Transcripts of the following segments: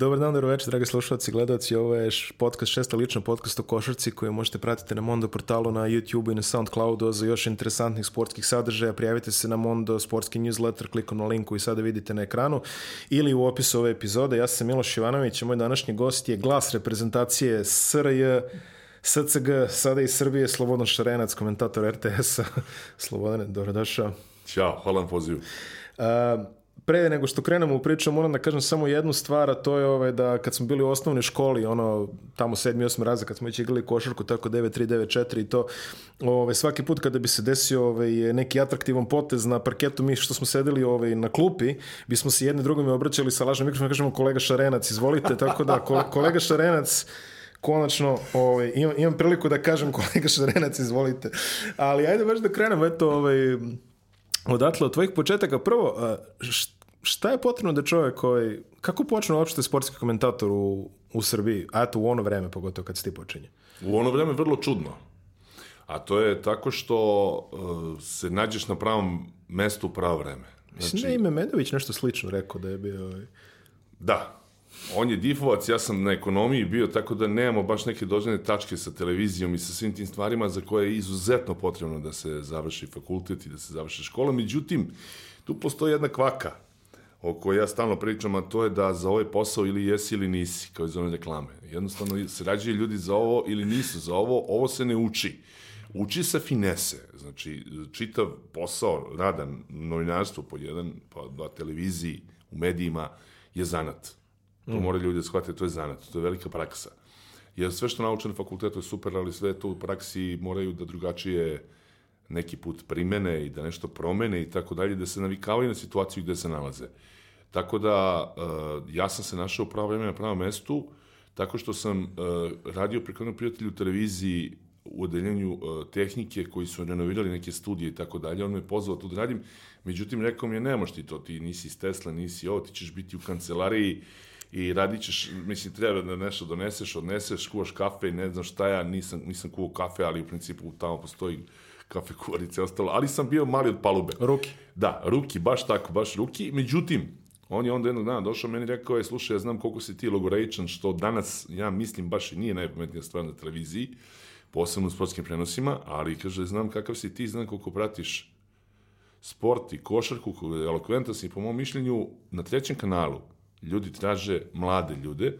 Dobar dan, dobro večer, dragi slušalci i gledalci. Ovo je podcast, šesta lična podcast o košarci koju možete pratiti na Mondo portalu, na YouTube i na Soundcloudu. Za još interesantnih sportskih sadržaja prijavite se na Mondo sportski newsletter klikom na link koji sada vidite na ekranu ili u opisu ove epizode. Ja sam Miloš Ivanović, a moj današnji gost je glas reprezentacije SRJ SCG, sada iz Srbije, Slobodan Šarenac, komentator RTS-a. Slobodane, dobrodošao. Ćao, hvala na pozivu. Uh, pre nego što krenemo u priču, moram da kažem samo jednu stvar, a to je ovaj, da kad smo bili u osnovnoj školi, ono, tamo 7. 8. razred, kad smo već igrali košarku, tako 9, 3, 9, 4 i to, ovaj, svaki put kada bi se desio ovaj, neki atraktivan potez na parketu, mi što smo sedeli ovaj, na klupi, bismo se jedni drugome obraćali sa lažnom mikrofonom, kažemo kolega Šarenac, izvolite, tako da kolega Šarenac, konačno ovaj, imam, imam priliku da kažem kolega Šarenac, izvolite. Ali ajde baš da krenemo, eto, ovaj, odatle od tvojih početaka. Prvo, šta je potrebno da čovjek koji, kako počne uopšte sportski komentator u, u Srbiji, a eto u ono vreme, pogotovo kad se ti počinje? U ono vreme vrlo čudno. A to je tako što uh, se nađeš na pravom mestu u pravo vreme. Znači... Mislim da je ime Medović nešto slično rekao da je bio... Ovaj... Da, on je difovac, ja sam na ekonomiji bio, tako da nemamo baš neke dođene tačke sa televizijom i sa svim tim stvarima za koje je izuzetno potrebno da se završi fakultet i da se završi škola. Međutim, tu postoji jedna kvaka o kojoj ja stalno pričam, a to je da za ovaj posao ili jesi ili nisi, kao iz one reklame. Jednostavno se rađaju ljudi za ovo ili nisu za ovo, ovo se ne uči. Uči se finese, znači čitav posao, radan, novinarstvo po jedan, po dva televiziji, u medijima, je zanat To mm. moraju ljudi da shvate, to je zanat, to je velika praksa. Jer sve što nauče na fakultetu je super, ali sve to u praksi moraju da drugačije neki put primene i da nešto promene i tako dalje, da se navikavaju na situaciju gde se nalaze. Tako da, uh, ja sam se našao u pravo vreme na pravom mestu, tako što sam uh, radio prikladnom prijatelju u televiziji u odeljenju uh, tehnike koji su renovirali neke studije i tako dalje. On me pozvao tu da radim, međutim rekao mi je, nemoš ti to, ti nisi iz Tesla, nisi ovo, ti ćeš biti u kancelariji i radit ćeš, mislim, treba da nešto doneseš, odneseš, kuvaš kafe i ne znam šta ja, nisam, nisam kuvao kafe, ali u principu tamo postoji kafe kuvarice i ostalo, ali sam bio mali od palube. Ruki. Da, ruki, baš tako, baš ruki. Međutim, on je onda jednog dana došao meni i rekao je, slušaj, ja znam koliko si ti logoreičan, što danas, ja mislim, baš i nije najpametnija stvar na televiziji, posebno u sportskim prenosima, ali kaže, znam kakav si ti, znam koliko pratiš sport i košarku, elokventan si, po mom mišljenju, na trećem kanalu, ljudi traže mlade ljude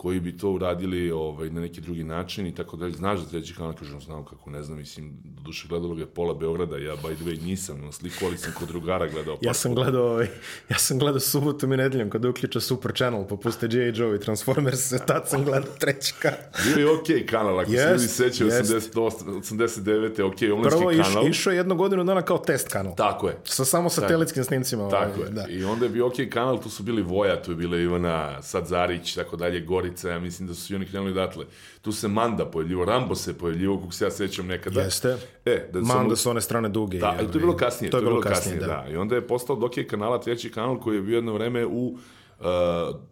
koji bi to uradili ovaj, na neki drugi način i tako dalje. Znaš da treći kanal, kažem, znam kako, ne znam, mislim, do duše gledalo ga je pola Beograda, ja by the way nisam na sliku, ali sam kod drugara gledao. ja sam gledao, ovaj, ja sam gledao subotom i nedeljom kada uključa Super Channel, pa puste J.J. Joe i Transformers, tad sam gledao treći kanal. Bio je okej okay kanal, ako yes, se ljudi sećaju, 89. okej, okay, omlinski kanal. Prvo iš, išao jednu godinu dana kao test kanal. Tako je. Sa samo satelitskim snimcima. Tako ovaj, je. Da. I onda je bio okej okay kanal, tu su bili Voja, tu je bila Ivana Sadzarić, tako dalje, Gorica, ja mislim da su svi oni krenuli odatle. Tu se Manda pojavljivo, Rambo se pojavljivo, kako se ja sećam nekada. Jeste. E, da Manda su one strane duge. Da, i to je bilo kasnije. To je bilo kasnije, da. da. I onda je postao dok je kanala, treći kanal koji je bio jedno vreme u uh,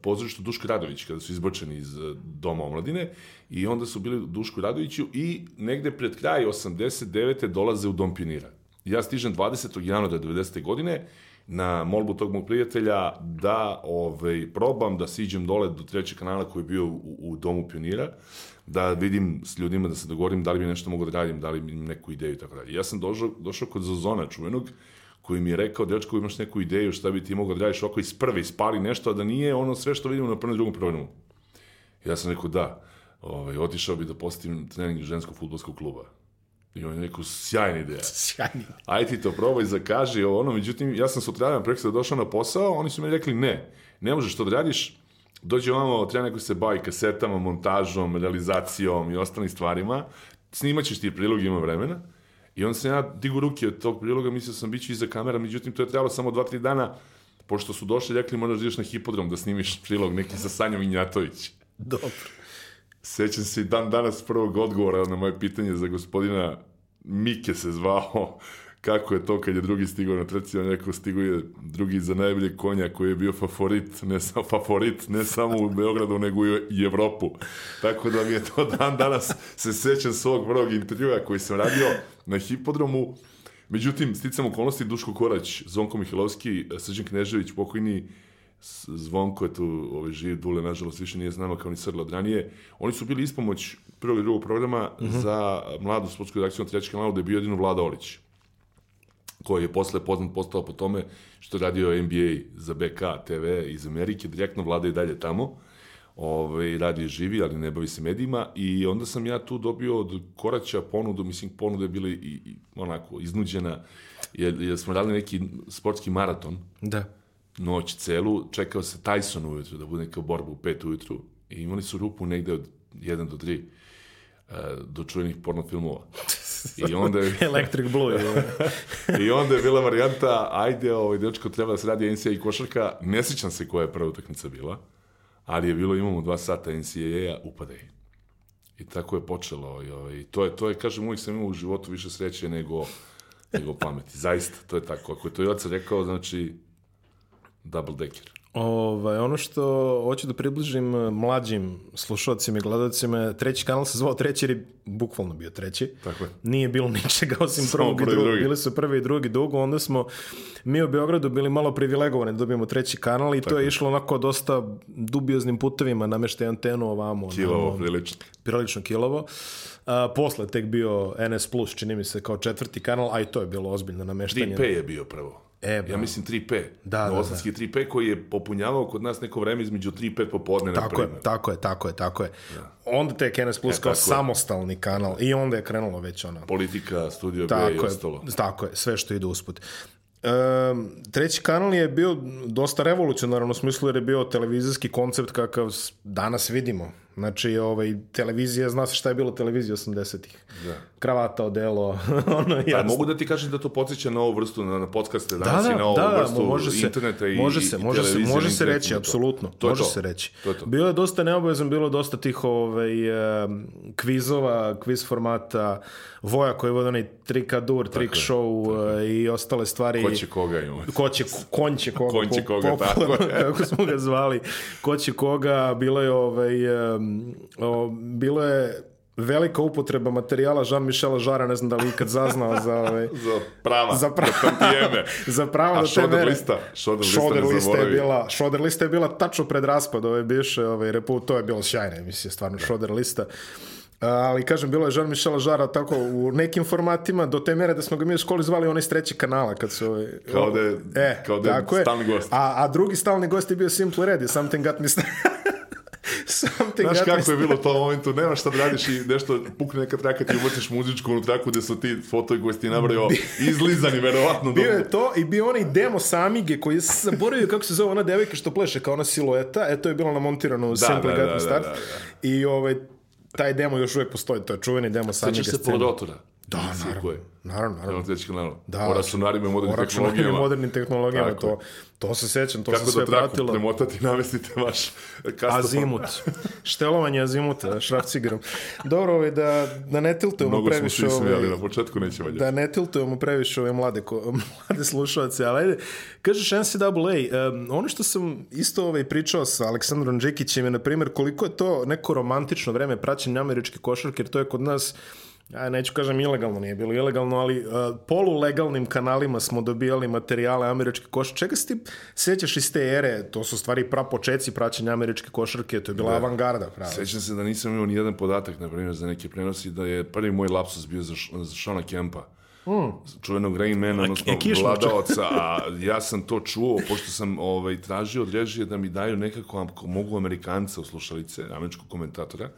pozorištu Duško Radović, kada su izbačeni iz uh, Doma omladine, i onda su bili Duško Radoviću i negde pred kraj 89. dolaze u Dom pionira. Ja stižem 20. januara 90. godine na molbu tog mog prijatelja da ovaj, probam da siđem dole do trećeg kanala koji je bio u, u Domu pionira, da vidim s ljudima, da se dogovorim da li bi nešto mogu da radim, da li imam neku ideju i tako dalje. Ja sam došao, došao kod Zozona čuvenog, koji mi je rekao, dečko, imaš neku ideju šta bi ti mogao da radiš oko iz prve, ispali nešto, a da nije ono sve što vidimo na prvom drugom programu. Ja sam rekao, da, ovaj, otišao bi da postim trening ženskog futbolskog kluba. I on je rekao, sjajna ideja. Sjajna Aj ti to probaj, zakaži ono. Međutim, ja sam sutradan preko došao na posao, oni su mi rekli, ne, ne možeš to da radiš, dođe ovamo, treba neko se bavi kasetama, montažom, realizacijom i ostalim stvarima, snimaćeš ti prilog, ima vremena. I on se ja digu ruke od tog priloga, mislio sam biću iza kamera, međutim to je trebalo samo 2-3 dana, pošto su došli, rekli možeš da ideš na hipodrom da snimiš prilog neki sa Sanjom Injatović. Dobro. Sećam se i dan danas prvog odgovora na moje pitanje za gospodina Mike se zvao, kako je to kad je drugi stigao na trci, on rekao stigo je drugi za najbolje konja koji je bio favorit, ne samo favorit, ne samo u Beogradu, nego i Evropu. Tako da mi je to dan danas se sećam svog prvog intervjua koji sam radio na hipodromu. Međutim, sticam okolnosti Duško Korać, Zonko Mihajlovski, Srđan Knežević, pokojni, Zvonko je tu ovaj, živ, Dule, nažalost, više nije s nama kao ni Srla od ranije. Oni su bili ispomoć prvog i drugog programa za mladu sportsku redakciju na trećem kanalu, gde je bio jedino Vlada Olić koji je posle poznat postao po tome što je radio NBA za BK TV iz Amerike, direktno vlada i dalje tamo. Ove, radi je živi, ali ne bavi se medijima i onda sam ja tu dobio od Koraća ponudu, mislim ponuda je bila i, i onako iznuđena, jer, jer smo radili neki sportski maraton, Da. noć celu, čekao se Tyson ujutru, da bude neka borba u pet ujutru i imali su rupu negde od 1 do 3 do čuvenih porno filmova. I onda je, Electric Blue. je. I onda je bila varijanta, ajde, ovaj dečko treba da se radi NCAA i košarka, ne sjećam se koja je prva utakmica bila, ali je bilo, imamo dva sata NCAA-a, upadaj. I tako je počelo. I, ovaj, to, je, to je, kažem, uvijek sam imao u životu više sreće nego, nego pameti. Zaista, to je tako. Ako je to Joca rekao, znači, double decker. Ovaj, ono što hoću da približim eh, mlađim slušalcima i gledalcima, treći kanal se zvao treći jer je bukvalno bio treći. Tako je. Nije bilo ničega osim Samo prvog i drugog. drugi. Bili su prvi i drugi dugo, onda smo mi u Beogradu bili malo privilegovani da dobijemo treći kanal i to je išlo onako dosta dubioznim putevima, nameštaj antenu ovamo. Kilovo, onamo, prilično. prilično kilovo. A, posle tek bio NS Plus, čini mi se kao četvrti kanal, a i to je bilo ozbiljno nameštanje. 3P je bio prvo. E, ja mislim 3P. Da, da, Novosadski 3P koji je popunjavao kod nas neko vreme između 3 i 5 popodne, na Tako je, primjer. tako je, tako je, tako je. Onda tek NS Plus kao E, tako je. samostalni kanal i onda je krenulo već ono. Politika, studio B i Tako je, ostalo. tako je, sve što ide usput. Um, treći kanal je bio dosta revolucionaran u smislu jer je bio televizijski koncept kakav danas vidimo. Znači, ovaj, televizija, zna se šta je bilo televizija 80-ih. Da. Kravata, odelo, ono Pa jasno. mogu da ti kažem da to podsjeća na ovu vrstu, na, na podcaste Da, danas da, i na ovu da, da, vrstu može se, interneta i može se, i može se, može se reći, apsolutno, To je može to. se reći. To je to. Bilo je dosta neobavezno, bilo je dosta tih ovaj, kvizova, kviz formata, Voja koji vodi onaj trika dur, trik je, show e, i ostale stvari. Ko će koga imamo? Ko će, konj će koga, Konj će koga, tako je. kako smo ga zvali. Ko će koga, bilo je, ovaj, o, bilo je velika upotreba materijala Jean-Michela Žara, ne znam da li ikad zaznao za, ovaj, Za prava, Za prava. za tantijeme. za pravo A te Šoder lista? Šoder lista Šoder ne lista je bila, Šoder lista je bila tačno pred raspad ove bivše ovaj, repu, to je bilo sjajna emisija, stvarno, Šoder lista. Ali kažem, bilo je Jean-Michel Žara tako u nekim formatima, do te mere da smo ga mi u školi zvali onaj iz trećeg kanala. Kad su, ovaj, Kao da je- e, kao da je stalni gost. A, a drugi stalni gost je bio Simple Red, Something Got Me Started. Something Znaš kako je bilo to u momentu, nemaš šta da radiš i nešto pukne neka traka, ti ubaciš muzičku u traku gde su ti fotovi koji si ti nabrao izlizani, verovatno. Bio je to i bio onaj demo Samige koji se zaboravio kako se zove ona devojka što pleše kao ona silueta, e to je bilo namontirano u da, Got da, Me da, Start. da, da. I ovaj, taj demo još uvijek postoji, to je čuveni demo Samige Sećaš se scene. Polodotora? Da, naravno. Koje? Naravno, naravno. Evo treći kanal. Da. O računarima i modernim O računarima i tehnologijama. modernim tehnologijama, Tako to, to se sećam, to Kako se sve da traku pratilo. premotati, navestite vaš custom. Azimut. Štelovanje azimuta, šrafcigerom. Dobro, ovaj, da, da ne tiltujemo Mnogo smo previše svi smijali, ovaj, na početku neće valjati. da ne tiltujemo previše ove mlade, ko, mlade slušalce, ali ajde, kažeš NCAA, um, ono što sam isto ovaj pričao sa Aleksandrom Džekićem je, na primjer, koliko je to neko romantično vreme praćenja američke košarke, jer to je kod nas ja neću kažem ilegalno, nije bilo ilegalno, ali uh, polulegalnim kanalima smo dobijali materijale američke košarke. Čega se ti sjećaš iz te ere? To su stvari pra počeci praćenja američke košarke, to je bila avangarda, pravo. Sećam se da nisam imao ni jedan podatak, na primjer, za neke prenosi, da je prvi moj lapsus bio za, za Shona Kempa. Čuvenog Rainmana, odnosno e, kišnog vladaoca, a ja sam to čuo, pošto sam ovaj, tražio od režije da mi daju nekako, ako mogu Amerikanca u slušalice, američkog komentatora,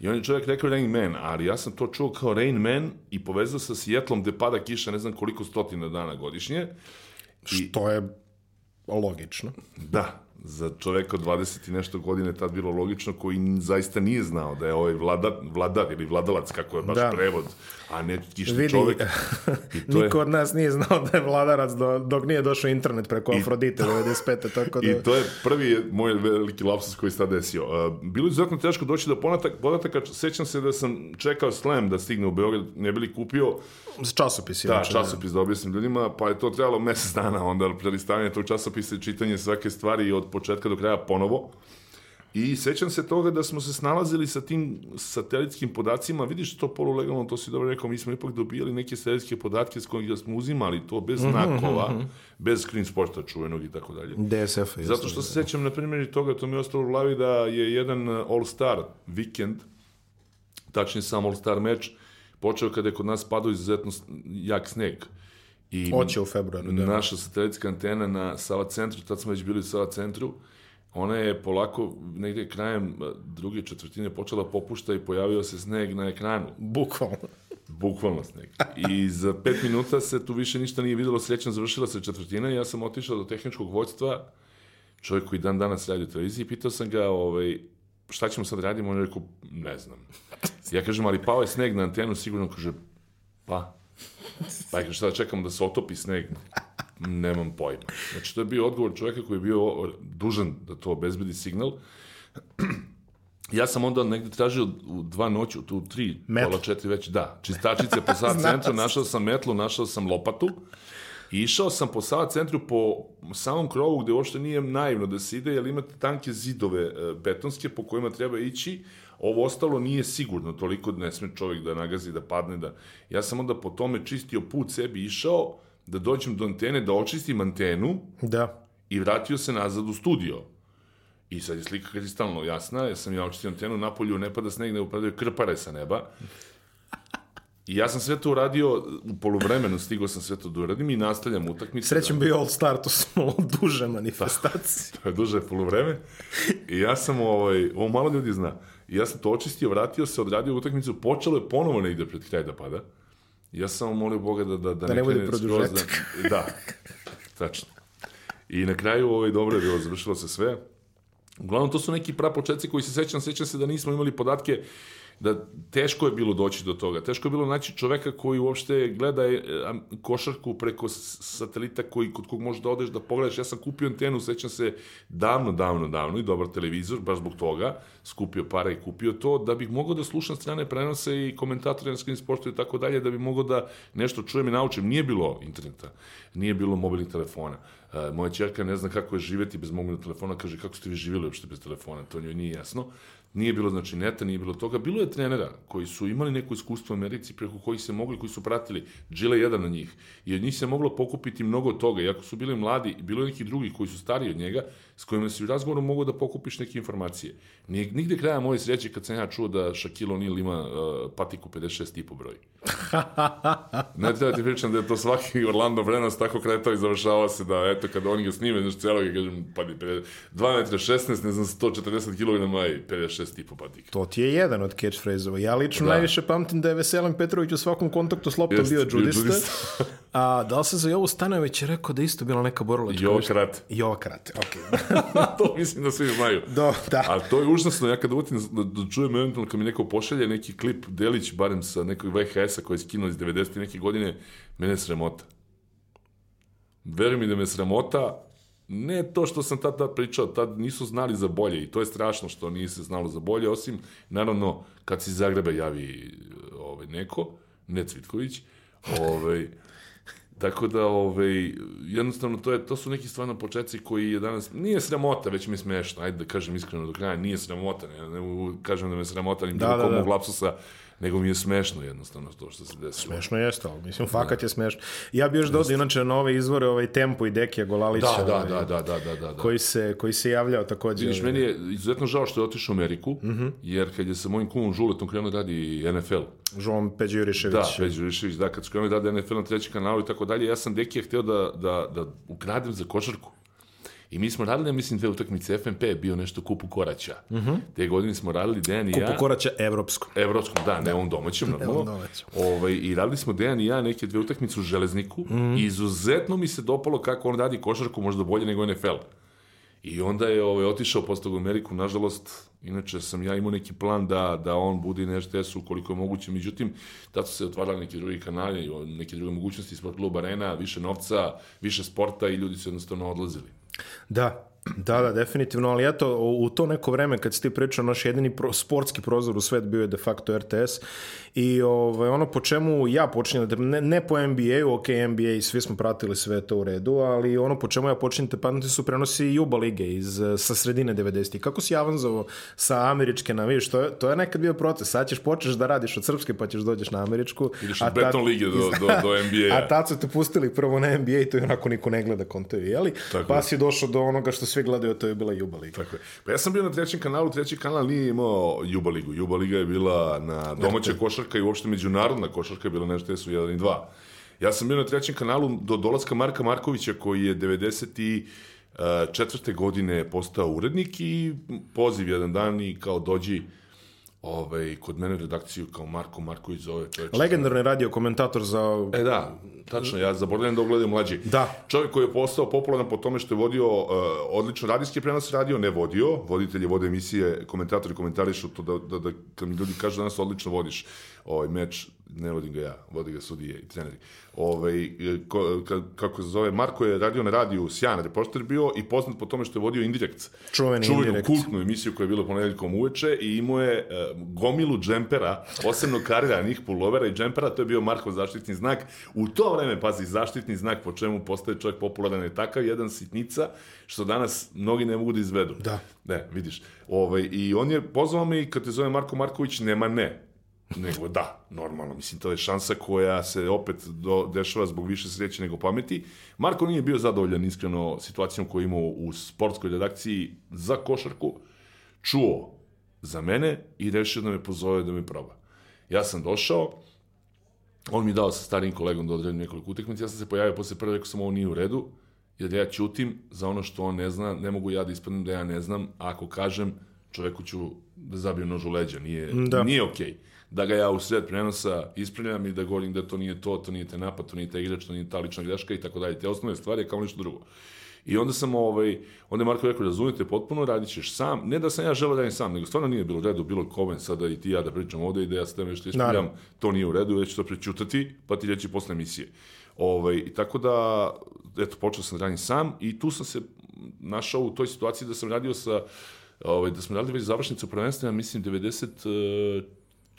i on je čovjek rekao Rain Man, ali ja sam to čuo kao Rain Man i povezao sa Sjetlom gde pada kiša ne znam koliko stotina dana godišnje. Što je logično. Da, za čoveka od 20 i nešto godine tad bilo logično, koji zaista nije znao da je ovaj vlada, vladar ili vladalac, kako je baš Da. prevod, a ne Vidi, čovek. I to je, niko od nas nije znao da je vladarac do, dok nije došao internet preko Afrodite 95. Tako da... I to je prvi moj veliki lapsus koji se desio. Bilo je izuzetno teško doći do podatak, podataka, sećam se da sam čekao Slam da stigne u Beograd, ne bili kupio S časopisi. da, inače, časopis da objasnim ljudima, pa je to trebalo mesec dana onda prelistavanje tog časopisa i čitanje svake stvari od početka do kraja ponovo. I sećam se toga da smo se snalazili sa tim satelitskim podacima, vidiš to polulegalno, to si dobro rekao, mi smo ipak dobijali neke satelitske podatke s kojih smo uzimali to bez Mhm, znakova, bez screen sporta čuvenog i tako dalje. DSF. Zato što se sećam, na primjer, i toga, to mi je ostalo u glavi da je jedan All-Star vikend, tačnije sam All-Star meč, počeo kada je kod nas padao izuzetno jak sneg. I Oće u februaru, da. naša satelitska antena na Sava centru, tad smo već bili u Sava centru, ona je polako, negdje krajem uh, druge četvrtine počela popušta i pojavio se sneg na ekranu. Bukvalno. Bukvalno sneg. I za pet minuta se tu više ništa nije videlo, srećan završila se četvrtina i ja sam otišao do tehničkog vođstva, čovjek koji dan danas radi u televiziji, pitao sam ga, ovaj, šta ćemo sad radimo, on je rekao, ne znam. Ja kažem, ali pao je sneg na antenu, sigurno kaže, pa. Pa je šta da čekamo da se otopi sneg? Nemam pojma. Znači, to je bio odgovor čovjeka koji je bio dužan da to obezbedi signal. Ja sam onda negde tražio u dva noću, tu tri, Metlu. pola četiri već, da, čistačice po sad centru, našao sam metlu, našao sam lopatu i išao sam po sad centru po samom krovu gde uopšte nije naivno da se ide, jer imate tanke zidove e, betonske po kojima treba ići, ovo ostalo nije sigurno, toliko ne sme čovjek da nagazi, da padne, da... Ja sam onda po tome čistio put sebi išao, da dođem do antene, da očistim antenu, Da. i vratio se nazad u studio. I sad je slika kristalno jasna, jer sam ja očistio antenu, napolju ne pada sneg, ne upadaju krpare sa neba. I ja sam sve to uradio, u poluvremenu stigao sam sve to da uradim i nastavljam utakmicu. Srećem bio All Star, to su malo duže manifestacije. To je duže poluvreme. I ja sam, ovaj, ovo malo ljudi zna, I ja sam to očistio, vratio se, odradio utakmicu, počelo je ponovo negde pred kraj da pada. Ja sam samo molio Boga da, da, da, ne bude skroz produžetak. Da, da, tačno. I na kraju ovaj, dobro je bilo, završilo se sve. Uglavnom, to su neki prapočetci koji se sećam, sećam se da nismo imali podatke da teško je bilo doći do toga. Teško je bilo naći čoveka koji uopšte gleda e, košarku preko satelita koji, kod kog možeš da odeš da pogledaš. Ja sam kupio antenu, sećam se, davno, davno, davno i dobar televizor, baš zbog toga, skupio para i kupio to, da bih mogao da slušam strane prenose i komentatore na screen sportu i tako dalje, da bih mogao da nešto čujem i naučim. Nije bilo interneta, nije bilo mobilnih telefona. E, moja čerka ne zna kako je živeti bez mobilnog telefona, kaže kako ste vi živjeli uopšte bez telefona, to njoj nije jasno. Nije bilo znači neta, nije bilo toga. Bilo je trenera koji su imali neko iskustvo u Americi preko kojih se mogli, koji su pratili. Džile je jedan od njih. I od njih se moglo pokupiti mnogo toga. Iako su bili mladi, bilo je neki drugi koji su stariji od njega, s kojima si u razgovoru mogu da pokupiš neke informacije. Nije, nigde kraja moje sreće kad sam ja čuo da Shaquille O'Neal ima uh, patiku 56 i po broj. ne treba ti pričam da je to svaki Orlando Vrenas tako kretao i završava se da, eto, kada oni ga snime, znaš, celog je, kažem, pa 2 metra 16, ne znam, 140 kg i 56 i po patika. To ti je jedan od catchphrase-ova. Ja lično Da. najviše pamtim da je Veselin Petrović u svakom kontaktu s loptom Jest, bio bio džudista. A da li se za Jovu Stanojević je rekao da isto bila neka borilačka? Jovo Karate, okej. to mislim da svi znaju. Do, da. A to je užasno, ja kada utim da, da čujem eventualno kad mi neko pošalje neki klip Delić, barem sa nekog VHS-a koji je skinuo iz 90. neke godine, mene je sramota. Veruj mi da me je sramota, ne to što sam tad, tad pričao, tad nisu znali za bolje i to je strašno što nije se znalo za bolje, osim, naravno, kad se iz Zagreba javi ovaj, neko, ne Cvitković, ovaj, Tako da, ovaj, jednostavno, to, je, to su neki stvarno početci koji je danas, nije sramota, već mi je smešno, ajde da kažem iskreno do kraja, nije sramota, ne, ne mogu kažem da me sramota, ni bilo da, da, da. lapsusa, nego mi je smešno jednostavno to što se desilo. Smešno jeste, ali mislim, fakat je smešno. Ja bi još dodao inače na ove izvore ovaj Tempo i Dekija Golalića, Da, da, ovaj, da, da, da, da, da. da. koji, se, koji se javljao takođe. Vidiš, meni je izuzetno žao što je otišao u Ameriku, Mhm. jer kad je sa mojim kumom Žuletom krenuo da radi NFL, Žon Peđe Jurišević. Da, Peđo Jurišević, da, kad su krenuli da rade NFL na treći kanalu i tako dalje, ja sam Dekija hteo da, da, da ukradem za košarku. I mi smo radili, mislim, dve utakmice FNP, je bio nešto kupu koraća. Te godine smo radili Dejan i ja. Kupu koraća evropskom. Evropskom, da, ne ovom domaćem, normalno. Ovaj, I radili smo Dejan i ja neke dve utakmice u Železniku. I izuzetno mi se dopalo kako on radi košarku, možda bolje nego NFL. I onda je ovaj, otišao posle toga u Ameriku, nažalost, inače sam ja imao neki plan da, da on bude nešto tesu koliko je moguće, međutim, tad su se otvarali neki drugi kanali, neke druge mogućnosti, sport klub arena, više novca, više sporta i ljudi su jednostavno odlazili. Da, Da, da, definitivno, ali eto, u to neko vreme kad si ti pričao, naš jedini pro, sportski prozor u svet bio je de facto RTS i ovaj, ono po čemu ja počinjem, da, ne, ne po NBA-u, ok, NBA, svi smo pratili sve to u redu, ali ono po čemu ja počinjem te pameti su prenosi Juba lige iz, sa sredine 90-ih. Kako si avanzovao sa američke na, vidiš, to je, to je nekad bio proces, sad ćeš počeš da radiš od srpske pa ćeš dođeš na američku. Ideš od beton lige do, do, do NBA-a. A tad su te pustili prvo na NBA i to je onako niko ne gleda kontovi, jeli? Tako pa si došao do onoga što svi gledaju, to je bila Juba Liga. Tako je. Pa ja sam bio na trećem kanalu, treći kanal nije imao Juba Ligu. Juba Liga je bila na domaća košarka i uopšte međunarodna košarka je bila nešto su 1 i 2. Ja sam bio na trećem kanalu do dolaska Marka Markovića koji je 90 i četvrte godine postao urednik i poziv jedan dan i kao dođi ovaj, kod mene redakciju kao Marko Marković zove čovječ. Legendarni radio komentator za... E da, tačno, ja zaboravljam da ogledam mlađi. Da. Čovjek koji je postao popularan po tome što je vodio uh, odlično radijski prenos radio, ne vodio, voditelji vode emisije, komentatori komentarišu to da, da, da, kad mi ljudi kažu danas odlično vodiš ovaj meč, ne vodim ga ja, vodi ga sudije i treneri. Ovaj, ko, ka, kako se zove, Marko je radio na radiju, sjajan reporter bio i poznat po tome što je vodio Indirekt. Čuveni Čuvenu Indirekt. kultnu emisiju koja je bila ponedeljkom uveče i imao je uh, gomilu džempera, posebno kariranih pulovera i džempera, to je bio Markov zaštitni znak. U to vreme, pazi, zaštitni znak po čemu postaje čovjek popularan je takav jedan sitnica, što danas mnogi ne mogu da izvedu. Da. Ne, vidiš. Ovaj, I on je pozvao me i kad te zove Marko Marković, nema ne nego da, normalno. Mislim, to je šansa koja se opet do, dešava zbog više sreće nego pameti. Marko nije bio zadovoljan iskreno situacijom koju imao u sportskoj redakciji za košarku. Čuo za mene i rešio da me pozove da me proba. Ja sam došao, on mi dao sa starim kolegom da odredim nekoliko utekmica, ja sam se pojavio posle prve, rekao sam ovo nije u redu, jer ja ćutim za ono što on ne zna, ne mogu ja da ispadnem da ja ne znam, a ako kažem, čoveku ću da zabijem nož u leđa, nije, da. nije okej. Okay da ga ja u sred prenosa ispravljam i da govorim da to nije to, to nije te napad, to nije te igrač, to nije ta lična greška i tako dalje. Te osnovne stvari kao nešto drugo. I onda sam ovaj, onda je Marko rekao, razumite potpuno, radit ćeš sam. Ne da sam ja želeo da radim sam, nego stvarno nije bilo redu, bilo kome sada i ti ja da pričam ovde i da ja s tebe što ispravljam, to nije u redu, već to prećutati, pa ti reći posle emisije. Ovaj, i tako da, eto, počeo sam da radim sam i tu sam se našao u toj situaciji da sam radio sa, ovaj, da smo radili već završnicu prvenstva, mislim, 90,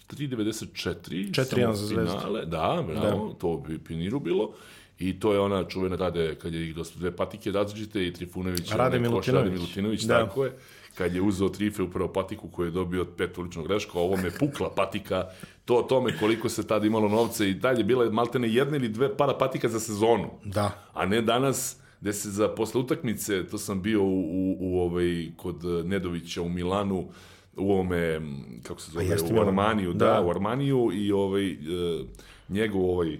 3.94. 4-1 za zvezdu. Da, bravo, da. to bi Piniru bilo. I to je ona čuvena rade, kad je ih dosta dve patike različite i Trifunović. Rade Milutinović. Rade Milutinović, da. tako je. Kad je uzeo Trife upravo patiku koju je dobio od pet uličnog greška, ovo me pukla patika, to o tome koliko se tada imalo novce i dalje bila je maltene jedna ili dve para patika za sezonu. Da. A ne danas gde se za posle utakmice, to sam bio u, u, u ovaj, kod Nedovića u Milanu, u ovome, kako se zove, u Armaniju, da. da, u Armaniju i ovaj, uh, njegov ovaj,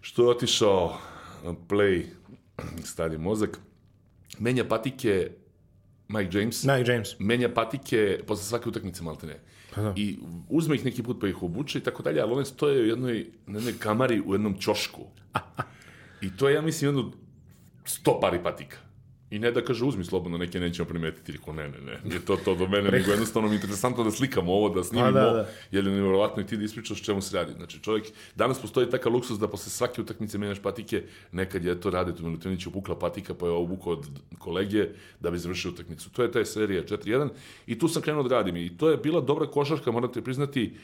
što je otišao play, stari mozak, menja patike Mike James. Mike James. Menja patike posle svake utakmice maltene. Pa da. I uzme ih neki put pa ih obuče i tako dalje, ali one stoje u jednoj, na jednoj kamari u jednom ćošku. I to je, ja mislim, jedno sto pari patika. I ne da kaže uzmi slobodno, neke nećemo primetiti, reko ne, ne, ne, nije to to do mene, nego jednostavno mi je interesantno da slikamo ovo, da snimimo, da, da. jer je nevjerovatno i ti da ispričaš čemu se radi. Znači čovjek, danas postoji takav luksus da posle svake utakmice menjaš patike, nekad je to rade, tu Milutinović upukla patika, pa je obukao od kolege da bi završio utakmicu. To je ta serija 4-1 i tu sam krenuo da radim i to je bila dobra košarka, morate priznati,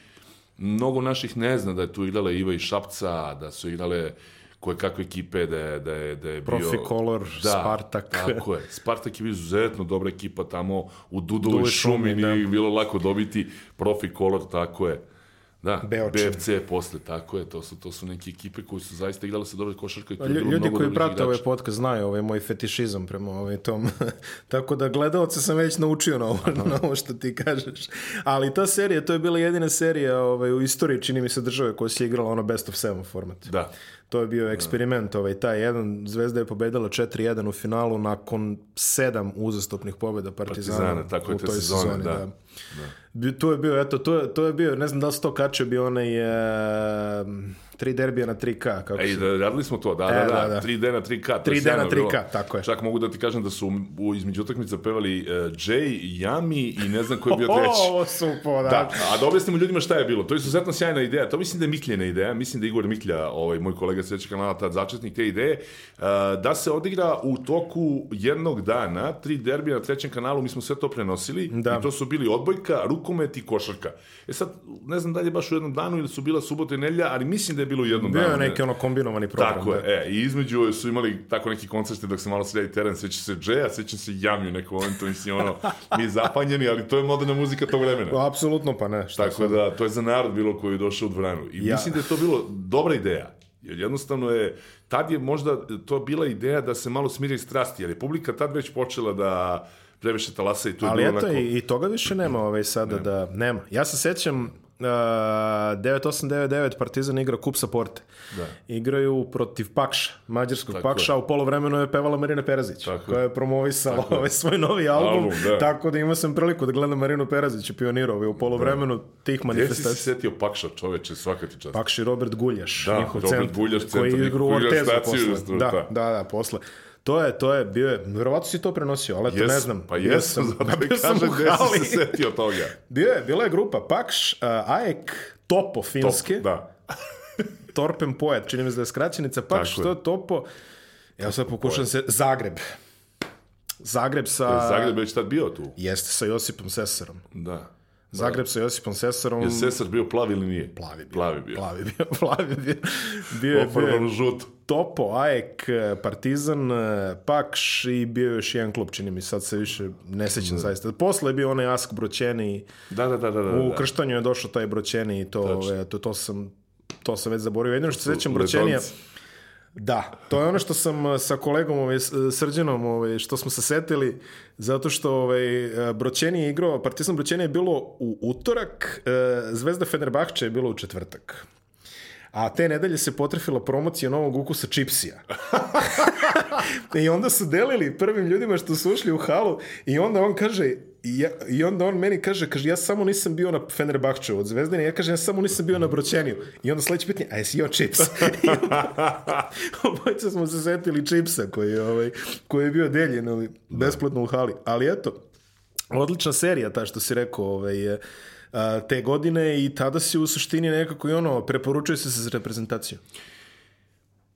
mnogo naših ne zna da je tu igrala Iva i Šapca, da su igrale koje kakve ekipe da je, da je, da je bio... Profi Color, da, Spartak. Tako je. Spartak je bio izuzetno dobra ekipa tamo u Dudovoj šumi, da. nije bilo lako dobiti Profi Color, tako je. Da, Beočin. BFC posle, tako je, to su, to su neke ekipe koji su zaista igrali sa dobre košarka. I tu Lj, ljudi koji prate ovaj podcast znaju ovaj moj fetišizam prema ovaj tom. Tako da gledalce sam već naučio na ovo, na ovo što ti kažeš. Ali ta serija, to je bila jedina serija ovaj, u istoriji, čini mi se države koja se igrala ono best of seven format. Da. To je bio eksperiment, ovaj, taj jedan, Zvezda je pobedila 4-1 u finalu nakon sedam uzastopnih pobjeda Partizana, Partizana tako u toj sezoni. sezoni, da. da. Bi- Tu je bio, eto, to je, to je bio, ne znam da li se to kačio, bio onaj e, tri derbija na 3K. Kako Ej, da, radili smo to, da, E, da, da, da, da. 3D na 3K. to je 3D sjajno na bilo. 3K, tako je. Čak mogu da ti kažem da su u, između utakmica pevali uh, Jay, Yami i ne znam ko je bio treći. Ovo su podaci. Da, a da objasnimo ljudima šta je bilo. To je izuzetno sjajna ideja. To mislim da je Mikljena ideja. Mislim da je Igor Miklja, ovaj, moj kolega sveći kanala, tad začetnik te ideje, uh, da se odigra u toku jednog dana tri derbija na trećem kanalu. Mi smo sve to prenosili. Da. I to su bili odbojka, rukomet i košarka. E sad, ne znam da li je baš u jednom danu ili su bila subota i nedjelja, ali mislim da je bilo u jednom Bio danu. je neki ono kombinovani program. Tako je, da. e, i između su imali tako neki koncerti dok se malo sredi teren, seća se Džeja, seća se Jami u nekom momentu, mislim, ono, mi zapanjeni, ali to je moderna muzika tog vremena. Apsolutno pa ne. Šta Tako da, to je za narod bilo koji je došao u dvoranu. I Ja. mislim da je to bilo dobra ideja. Jer jednostavno je, tad je možda to bila ideja da se malo smiri strasti, jer je publika tad već počela da previše talasa i je Ali bilo eto, onako... i, i toga više nema ovaj sada da nema. Ja se sećam uh, 9899 Partizan igra Kup sa Porte. Da. Igraju protiv Pakša, mađarskog Tako Pakša, a u polovremenu je pevala Marina Perazić, Tako koja je promovisala ovaj svoj novi album, Album, da. tako da imao sam priliku da gledam Marinu Perazić i pionirao ovaj, u polovremenu tih Gdje si se manifestacija. setio Pakša, čoveče, svaka ti čast. Pakš i Robert Guljaš, Da, njihov Robert centar, Guljaš, koji centar, igru u Ortezu posle. da. Da, da, da, posle. To je, to je, bio je, verovatno si to prenosio, ali eto, Jes, ne znam. Pa Bio jesam, zato bio i sam kažem gde si se setio toga. Bio je, bila je grupa Pakš, uh, Ajek, Topo finske, Da. Torpen Poet, čini mi se da je skraćenica Pakš, to je Topo. Evo sad pokušam se, Zagreb. Zagreb sa... Zagreb je već tad bio tu. Jeste, sa Josipom Sesarom. Da. Zagreb sa Josipom Sesarom. Je Sesar bio plavi ili nije? Plavi bio. Plavi bio. Plavi bio, plavi bio. Bio je, bio žut. Topo, Ajek, Partizan, Pakš i bio je još jedan klub, čini mi sad se više ne sećam zaista. Posle je bio onaj Ask Broćeni, Da, da, da, da. da, u da. krštanju je došao taj Broćeni i to, ove, to, to sam to sam već zaboravio. Jedino što se sećam Broćenija, Letonci. Da, to je ono što sam uh, sa kolegom ovaj, s- Srđanom, ovaj, što smo se setili, zato što ovaj, uh, Broćeni je igrao, Partizan Broćeni je bilo u utorak, Zvezda Fenerbahče je bilo u četvrtak. A te nedelje se potrefila promocija novog ukusa čipsija. I onda su delili prvim ljudima što su ušli u halu i onda on kaže i, ja, i onda on meni kaže, kaže ja samo nisam bio na Fenerbahču od Zvezdine, ja kažem ja samo nisam bio na Broćeniju. I onda sledeće pitanje, a jesi jeo čips? Obojica smo se setili čipsa koji ovaj, koji je bio deljen ovaj, besplatno u hali. Ali eto, odlična serija ta što si rekao ovaj, te godine i tada si u suštini nekako i ono, preporučuje se za reprezentaciju.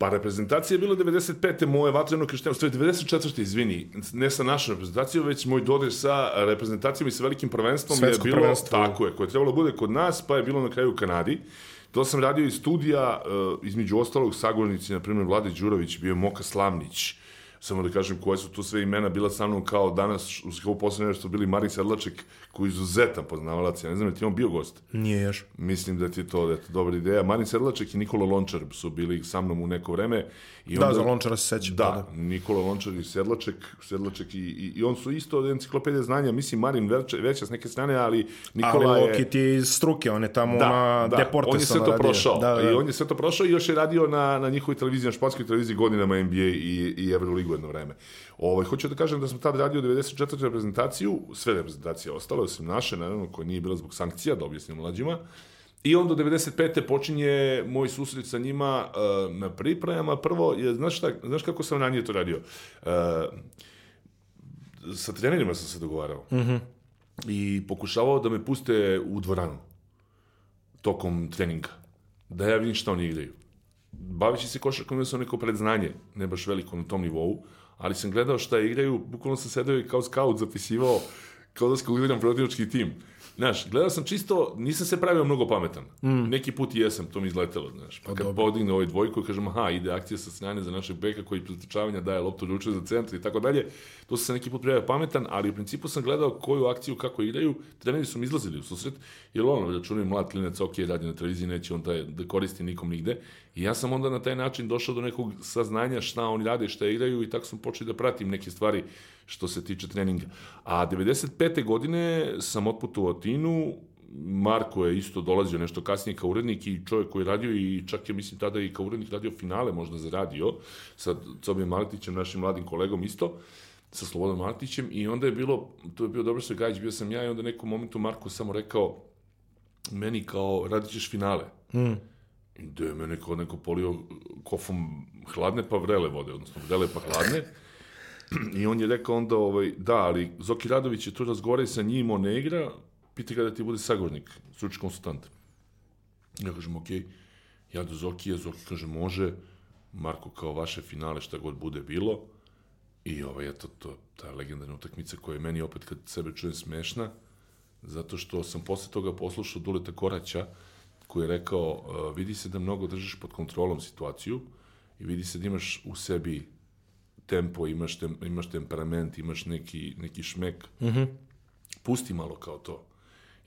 Pa reprezentacija je bila 95. moje vatreno krštenje, je 94. izvini, ne sa našom reprezentacijom, već moj dodir sa reprezentacijom i sa velikim prvenstvom Svetsko je bilo, prvenstvo. tako je, koje je trebalo da bude kod nas, pa je bilo na kraju u Kanadi. To sam radio iz studija, uh, između ostalog sagovornici, na primjer Vlade Đurović, bio Moka Slavnić, samo da kažem koje su tu sve imena bila sa mnom kao danas, uz kao poslednje što bili Marin Sedlaček, koji je izuzetan poznavalac, ja ne znam, je ti on bio gost? Nije još. Mislim da ti je to, da je to dobra ideja. Marin Sedlaček i Nikola Lončar su bili sa mnom u neko vreme. I Da, onda- za Lončara se sećam. Da, Nikola Lončar i Sedlaček, Sedlaček i, i, i on su isto od enciklopedije znanja, mislim Marin veća, veća s neke strane, ali Nikola Ali je... Lokit je iz struke, on je tamo Da, na da, Deportes on je sve to radio. prošao. Da, da. I on je sve to prošao i još je radio na, na njihovoj televiziji, na španskoj televiziji godinama NBA i, i Euroligu jedno vreme. Ovaj, hoću da kažem da sam tad radio 94. reprezentaciju, sve reprezentacije ostale, osim naše, naravno, koja nije bila zbog sankcija, da objasnim mlađima. I onda do 95. počinje moj susret sa njima uh, na pripremama. Prvo, je, znaš, šta, znaš kako sam ranije to radio? Uh, sa trenerima sam se dogovarao. I pokušavao da me puste u dvoranu tokom treninga. Da ja vidim šta oni igraju. Bavići se košarkom imao sam neko predznanje, ne baš veliko na tom nivou, ali sam gledao šta igraju, bukvalno sam sedeo i kao scout zapisivao kao da skaudiram protivnički tim. Znaš, gledao sam čisto, nisam se pravio mnogo pametan. Mm. Neki put i jesam, to mi izletelo, znaš. Pa kad podigne ovaj dvojku i kažem, aha, ide akcija sa strane za našeg beka koji pretrčavanja daje loptu ruče za centar i tako dalje. To sam se neki put pravio pametan, ali u principu sam gledao koju akciju, kako igraju. Treneri su mi izlazili u susret, jer ono, računaju mlad klinac, ok, radi na televiziji, neće on taj, da koristi nikom nigde. I ja sam onda na taj način došao do nekog saznanja šta oni rade, šta igraju i tako sam počeo da pratim neke stvari što se tiče treninga. A 95. godine sam otputovao Tinu, Marko je isto dolazio nešto kasnije kao urednik i čovjek koji je radio i čak je mislim tada i kao urednik radio finale možda za radio sa Cobijem Maletićem, našim mladim kolegom isto. sa Slobodom Martićem i onda je bilo, to je bio dobro sve Gajić, bio sam ja i onda nekom momentu Marko samo rekao meni kao, radit ćeš finale. Mm. Da je mene kao neko polio kofom hladne pa vrele vode, odnosno vrele pa hladne. I on je rekao onda, ovaj, da, ali Zoki Radović je tu razgovaraj sa njim, on ne igra, piti kada ti bude sagovornik, stručni konsultant. Ja kažem, okej, okay. ja do Zokija, Zoki kaže, može, Marko kao vaše finale, šta god bude bilo. I ovaj, eto, to, ta legendarna utakmica koja je meni opet kad sebe čujem smešna, zato što sam posle toga poslušao Duleta Koraća, koji je rekao, uh, vidi se da mnogo držiš pod kontrolom situaciju i vidi se da imaš u sebi tempo, imaš, tem, imaš temperament, imaš neki, neki šmek. Mm -hmm. Pusti malo kao to.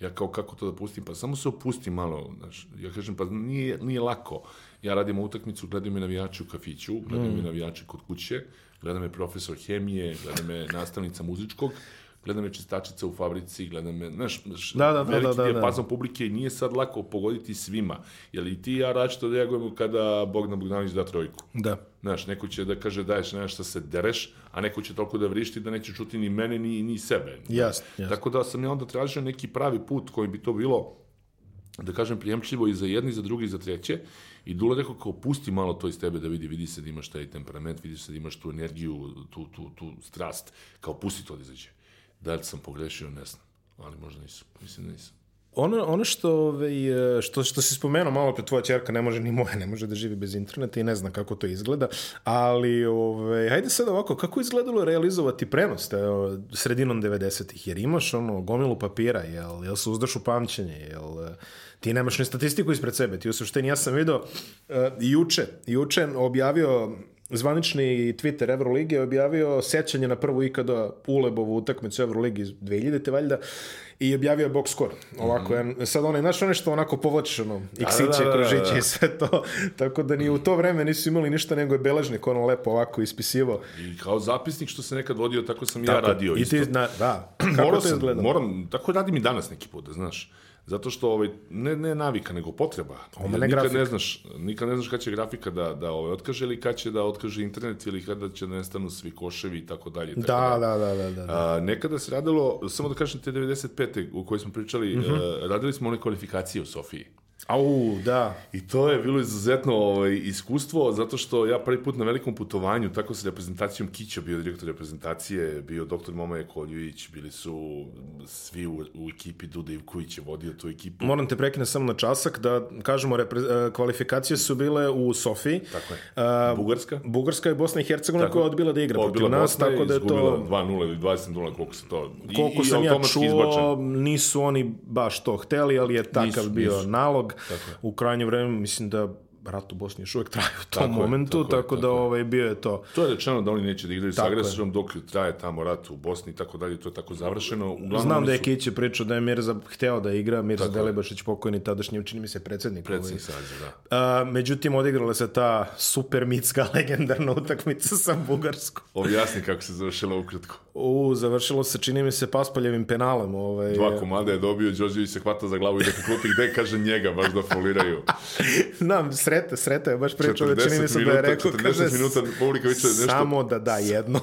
Ja kao kako to da pustim? Pa samo se opusti malo. Znaš, ja kažem, pa nije, nije lako. Ja radim utakmicu, gledam me navijači u kafiću, gledam mm. me navijači kod kuće, gledam me profesor hemije, gledam me nastavnica muzičkog, gleda me čistačica u fabrici, gleda me, znaš, da, da, da, veliki da, da, da. dijapazon publike i nije sad lako pogoditi svima. Jer i ti i ja različito reagujemo kada Bogdan Bogdanović da trojku. Da. Znaš, neko će da kaže daješ nešto se dereš, a neko će toliko da vrišti da neće čuti ni mene, ni, ni sebe. Jasno, jasno. Tako da sam ja onda tražio neki pravi put koji bi to bilo da kažem, prijemčivo i za jedni, i za drugi, i za treće. I Dula rekao kao, pusti malo to iz tebe da vidi, vidi se da imaš taj temperament, vidi se da imaš tu energiju, tu, tu, tu strast, kao pusti to da izađe. Da li sam pogrešio, ne znam. Ali možda nisam. Mislim da nisam. Ono, ono što, ovaj, što, što si spomenuo malo pre, tvoja čerka ne može ni moja, ne može da živi bez interneta i ne zna kako to izgleda, ali ovaj, hajde sad ovako, kako izgledalo realizovati prenos te, sredinom 90-ih, jer imaš ono gomilu papira, jel, jel se uzdaš u pamćenje, jel, ti nemaš ni statistiku ispred sebe, ti u suštini, ja sam vidio uh, juče, juče objavio zvanični Twitter Evrolige objavio sećanje na prvu ikada Ulebovu utakmicu Euroligi iz 2000. valjda i objavio box score. Ovako, mm -hmm. sad onaj, znaš ono što onako povlačiš ono, x-iće, da, da, kružiće da, da. i sve to. Tako da ni u to vreme nisu imali ništa nego je beležnik ono lepo ovako ispisivo. I kao zapisnik što se nekad vodio, tako sam tako, ja radio i isto. Ti, na, da, kako to izgleda? Moram, tako radim i danas neki put, da znaš. Zato što ovaj ne ne navika nego potreba. Ne nikad grafika. ne znaš, nikad ne znaš kad će grafika da da ovaj otkaže ili kad će da otkaže internet ili kada će da nestanu svi koševi i tako dalje. Da, da, da, da, da. A, nekada se radilo, samo da kažem te 95. u kojoj smo pričali, mm -hmm. uh, radili smo one kvalifikacije u Sofiji. Au, da. I to je bilo izuzetno ovaj, iskustvo, zato što ja prvi put na velikom putovanju, tako sa reprezentacijom Kića, bio direktor reprezentacije, bio doktor Momaje Koljujić, bili su svi u, u ekipi, Duda Ivković je vodio tu ekipu. Moram te prekinuti samo na časak, da kažemo, repre, kvalifikacije su bile u Sofiji. Tako je. Uh, Bugarska. Bugarska i Bosna i Hercegovina koja je odbila da igra protiv nas, tako da je to... 2-0 ili 20-0, koliko se to... Koliko I, sam i ja čuo, izbačen. nisu oni baš to hteli, ali je takav Nisu, bio nisu. nalog. U krajnje vreme, mislim da rat u Bosni još uvek traje u tom Tako je, momentu, tako je, tako, da tako je. ovaj, bio je to. To je rečeno da oni neće da igraju sa je. agresorom dok traje tamo rat u Bosni i tako dalje, to je tako završeno. Uglavnom, Znam da je su Kiće pričao da je Mirza hteo da igra, Mirza Tako je. Delibašić pokojni tadašnji, čini mi se, predsednik. Predsjednik saziva, da. A, međutim, odigrala se ta super mitska legendarna utakmica sa Bugarskom. Objasni kako se završila ukratko. U, završilo se, čini mi se, paspaljevim penalom. Ovaj, Dva komada je dobio, Đorđević se hvata za glavu i da klupi gde kaže njega, baš da foliraju. Znam, sreta, sreta je baš pričao da čini mi se da je rekao, 40 kaže, minuta publika viče nešto... samo da da jedno.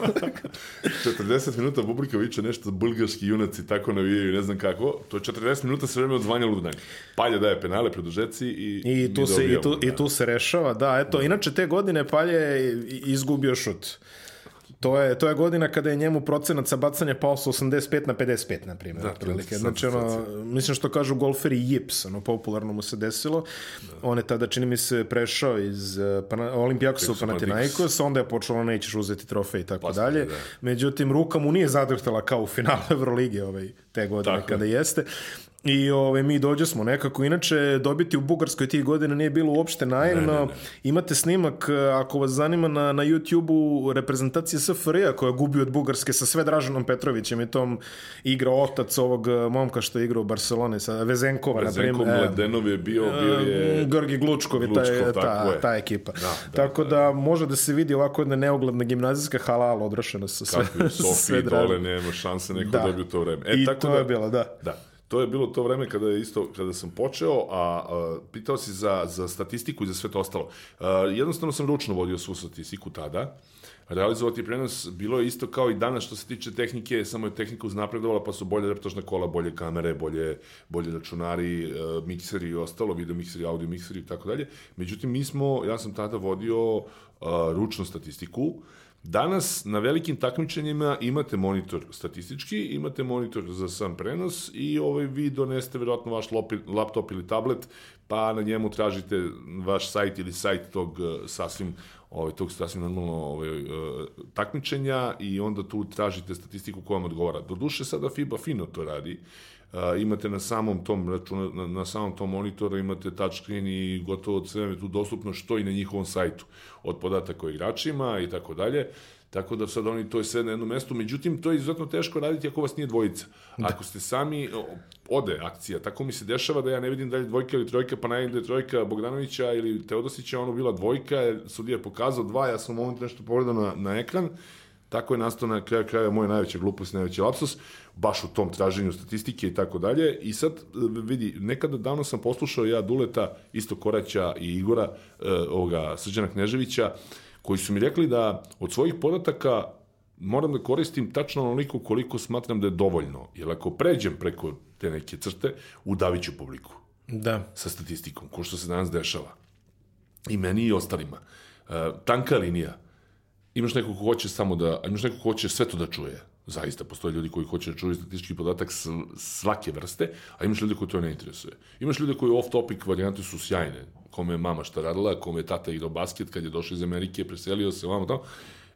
40 minuta publika viče nešto bulgarski junaci tako navijaju, ne znam kako. To je 40 minuta sve vreme odzvanja ludanje. Palja daje penale produžeci i... I tu, se, i, tu, dobijamo, I tu se rešava, da, eto, inače te godine Palje je izgubio šut. To je, to je godina kada je njemu procenat sa bacanja pao sa 85 na 55, na primjer. Da, je znači, ono, mislim što kažu golferi Jips, ono, popularno mu se desilo. On je tada, čini mi se, prešao iz uh, Pana, Olimpijakosa u Panathinaikos. Onda je počelo, nećeš uzeti trofej i tako dalje. da. Međutim, ruka mu nije zadrhtala kao u finalu Evrolige ovaj, te godine Tako kada jeste. I ove, mi dođe smo nekako. Inače, dobiti u Bugarskoj tih godina nije bilo uopšte naivno. Ne, ne, ne. Imate snimak, e, ako vas zanima, na, na YouTube-u reprezentacije SFRJ koja gubi od Bugarske sa sve Draženom Petrovićem i tom igra otac ovog e, momka što je igrao u Barcelone, sa Vezenkova, primjer. E, Mladenov je bio, bio je... Grgi Glučkov je ta, Glučkov, tako ta, je. ta ekipa. Da, da, tako da, može da se vidi ovako jedna neogledna gimnazijska halal odrašena sa sve, Kakvi sve Sofiji Dražen. dole nema šanse neko Da. da. dobije u to vreme. E, I tako to da, je bilo, da. Da. To je bilo to vreme kada je isto, kada sam počeo, a, a pitao si za, za statistiku i za sve to ostalo. A, jednostavno sam ručno vodio svu statistiku tada, realizovati prenos bilo je isto kao i danas što se tiče tehnike, samo je tehnika uznapredovala, pa su bolje reportažna kola, bolje kamere, bolje, bolje računari, e, mikseri i ostalo, video mikseri, audio mikseri i tako dalje. Međutim, mi smo, ja sam tada vodio a, ručnu statistiku, Danas na velikim takmičenjima imate monitor statistički, imate monitor za sam prenos i ovaj vi donesete verovatno vaš laptop ili tablet, pa na njemu tražite vaš sajt ili sajt tog e, sasvim ovaj, tog sasvim normalno ovaj, e, takmičenja i onda tu tražite statistiku koja vam odgovara. Doduše sada FIBA fino to radi, Imate na samom tom računa, na, na samom tom monitoru imate touchscreen i gotovo sve je tu dostupno što i na njihovom sajtu od podataka o igračima i tako dalje. Tako da sad oni to je sve na jednom mestu, međutim to je izuzetno teško raditi ako vas nije dvojica. Da. Ako ste sami, ode akcija. Tako mi se dešava da ja ne vidim da je dvojka ili trojka, pa najvidim da je trojka Bogdanovića ili Teodosića, ono bila dvojka, sudija je pokazao dva, ja sam u momentu nešto pogledao na, na ekran, Tako je nastao na kraju kraja moja najveća glupost, najveći lapsus, baš u tom traženju statistike i tako dalje. I sad, vidi, nekada davno sam poslušao ja Duleta, isto Koraća i Igora, eh, ovoga Srđana Kneževića, koji su mi rekli da od svojih podataka moram da koristim tačno onoliko koliko smatram da je dovoljno. Jer ako pređem preko te neke crte, udavit ću publiku. Da. Sa statistikom, ko što se danas dešava. I meni i ostalima. Uh, tanka linija imaš neko ko hoće samo da, imaš neko ko hoće sve to da čuje. Zaista, postoje ljudi koji hoće da čuju statistički podatak svake vrste, a imaš ljudi koji to ne interesuje. Imaš ljudi koji off-topic varijante su sjajne, kome je mama šta radila, kome je tata igrao basket kad je došao iz Amerike, preselio se, vamo tamo,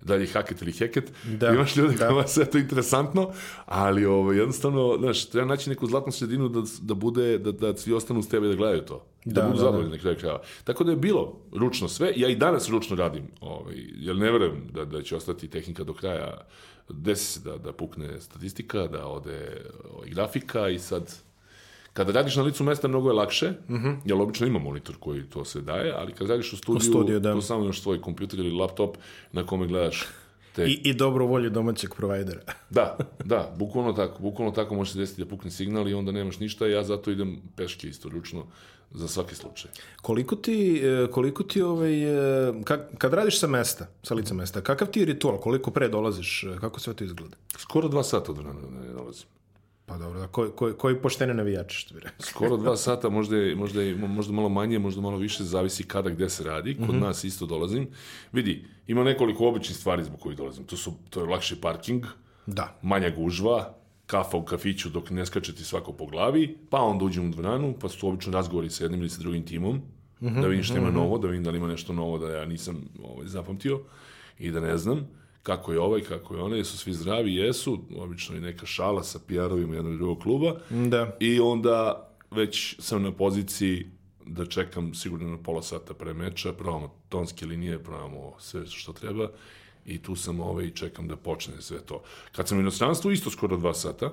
da li je haket ili heket. Da, Imaš ljudi da. kojima sve to interesantno, ali ovo, jednostavno, znaš, treba naći neku zlatnu sredinu da, da bude, da, da svi ostanu s tebe da gledaju to. Da, da budu da, zadovoljni da. na kraju krajeva. Tako da je bilo ručno sve, ja i danas ručno radim, ovaj, jer ne verujem da, da će ostati tehnika do kraja, desi se da, da pukne statistika, da ode ovaj, grafika i sad Kada radiš na licu mesta mnogo je lakše, mm -hmm. jer obično ima monitor koji to sve daje, ali kad radiš u studiju, u studiju da. to samo imaš svoj kompjuter ili laptop na kome gledaš te... I, I dobro volju domaćeg provajdera. da, da, bukvalno tako. Bukvalno tako može se desiti da pukne signal i onda nemaš ništa, ja zato idem peške isto ručno za svaki slučaj. Koliko ti, e, koliko ti ovaj, e, kad, kad radiš sa mesta, sa lica mesta, kakav ti je ritual, koliko pre dolaziš, kako sve to izgleda? Skoro dva sata od vremena ne dolazim. Pa dobro, da, koji, koji, koji poštene navijači, što bi rekao. Skoro dva sata, možda, je, možda, je, možda malo manje, možda malo više, zavisi kada, gde se radi. Kod mm -hmm. nas isto dolazim. Vidi, ima nekoliko običnih stvari zbog kojih dolazim. To, su, to je lakši parking, da. manja gužva, kafa u kafiću dok ne skače ti svako po glavi, pa onda uđem u dvoranu, pa su obično razgovori sa jednim ili sa drugim timom, mm -hmm, da vidim šta ima mm -hmm. novo, da vidim da li ima nešto novo da ja nisam ovaj, zapamtio i da ne znam kako je ovaj, kako je onaj, su svi zdravi, jesu, obično i neka šala sa PR-ovima jednog i drugog kluba. Da. I onda već sam na poziciji da čekam sigurno na pola sata pre meča, probamo tonske linije, probamo sve što treba i tu sam ovaj i čekam da počne sve to. Kad sam u inostranstvu, isto skoro dva sata,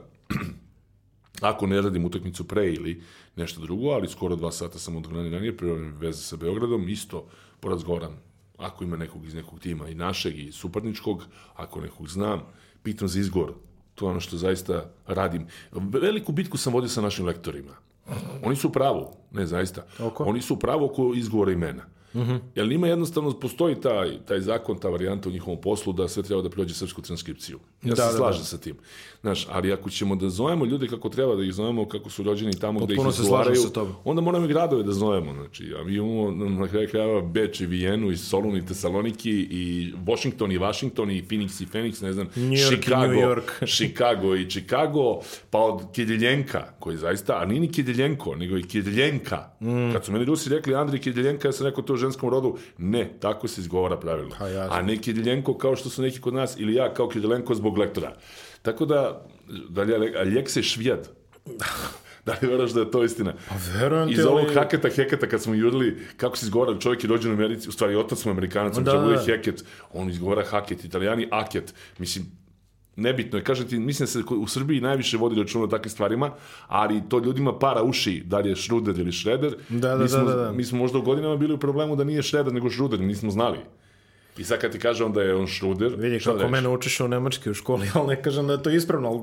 ako ne radim utakmicu pre ili nešto drugo, ali skoro dva sata sam od ranije, pre veze sa Beogradom, isto porazgoram ako ima nekog iz nekog tima i našeg i suparničkog, ako nekog znam, pitam za izgovor. To je ono što zaista radim. Veliku bitku sam vodio sa našim lektorima. Oni su pravo, ne zaista. Oko? Oni su pravo oko izgovora imena. Mm -hmm. Jer njima jednostavno postoji taj, taj zakon, ta varijanta u njihovom poslu da sve treba da prođe srpsku transkripciju. Ja da, se da, slažem da. sa tim. Znaš, ali ako ćemo da zovemo ljude kako treba, da ih zovemo kako su rođeni tamo Potpuno gde ih izgovaraju, onda moramo i gradove da zovemo. Znači, a mi imamo na kraju krajeva Beč i Vijenu i Solun i Tesaloniki i Washington i Washington i Phoenix i Phoenix, ne znam, New York Chicago, New York. Chicago i Chicago, pa od Kedeljenka, koji zaista, a nije ni Kedeljenko, nego i Kedeljenka. Mm. Kad su meni Rusi rekli Andri Kedeljenka, ja sam rekao to ženskom rodu, ne, tako se izgovara pravilno. Pa, a ne Kiriljenko kao što su neki kod nas, ili ja kao Kiriljenko zbog lektora. Tako da, da li Aljekse Švijad, Da li veraš da je to istina? Pa verujem ti. Iz ovog ali... haketa, heketa, kad smo jurili, kako se izgovara, čovjek je rođen u Americi, u stvari otac mu Amerikanac, da, da, da. heket, on izgovara haket, italijani aket. Mislim, nebitno je, kažem ti, mislim da se u Srbiji najviše vodi računa o takvim stvarima, ali to ljudima para uši, da li je Šruder ili Šreder. Da, da, mi smo, da, da, da. Mi smo možda u godinama bili u problemu da nije Šreder nego Šruder, nismo znali. I sad kad ti kaže onda je on šruder, Vidi, da kako rečeš? mene učiš u nemački u školi, ali ne kažem da je to ispravno, ali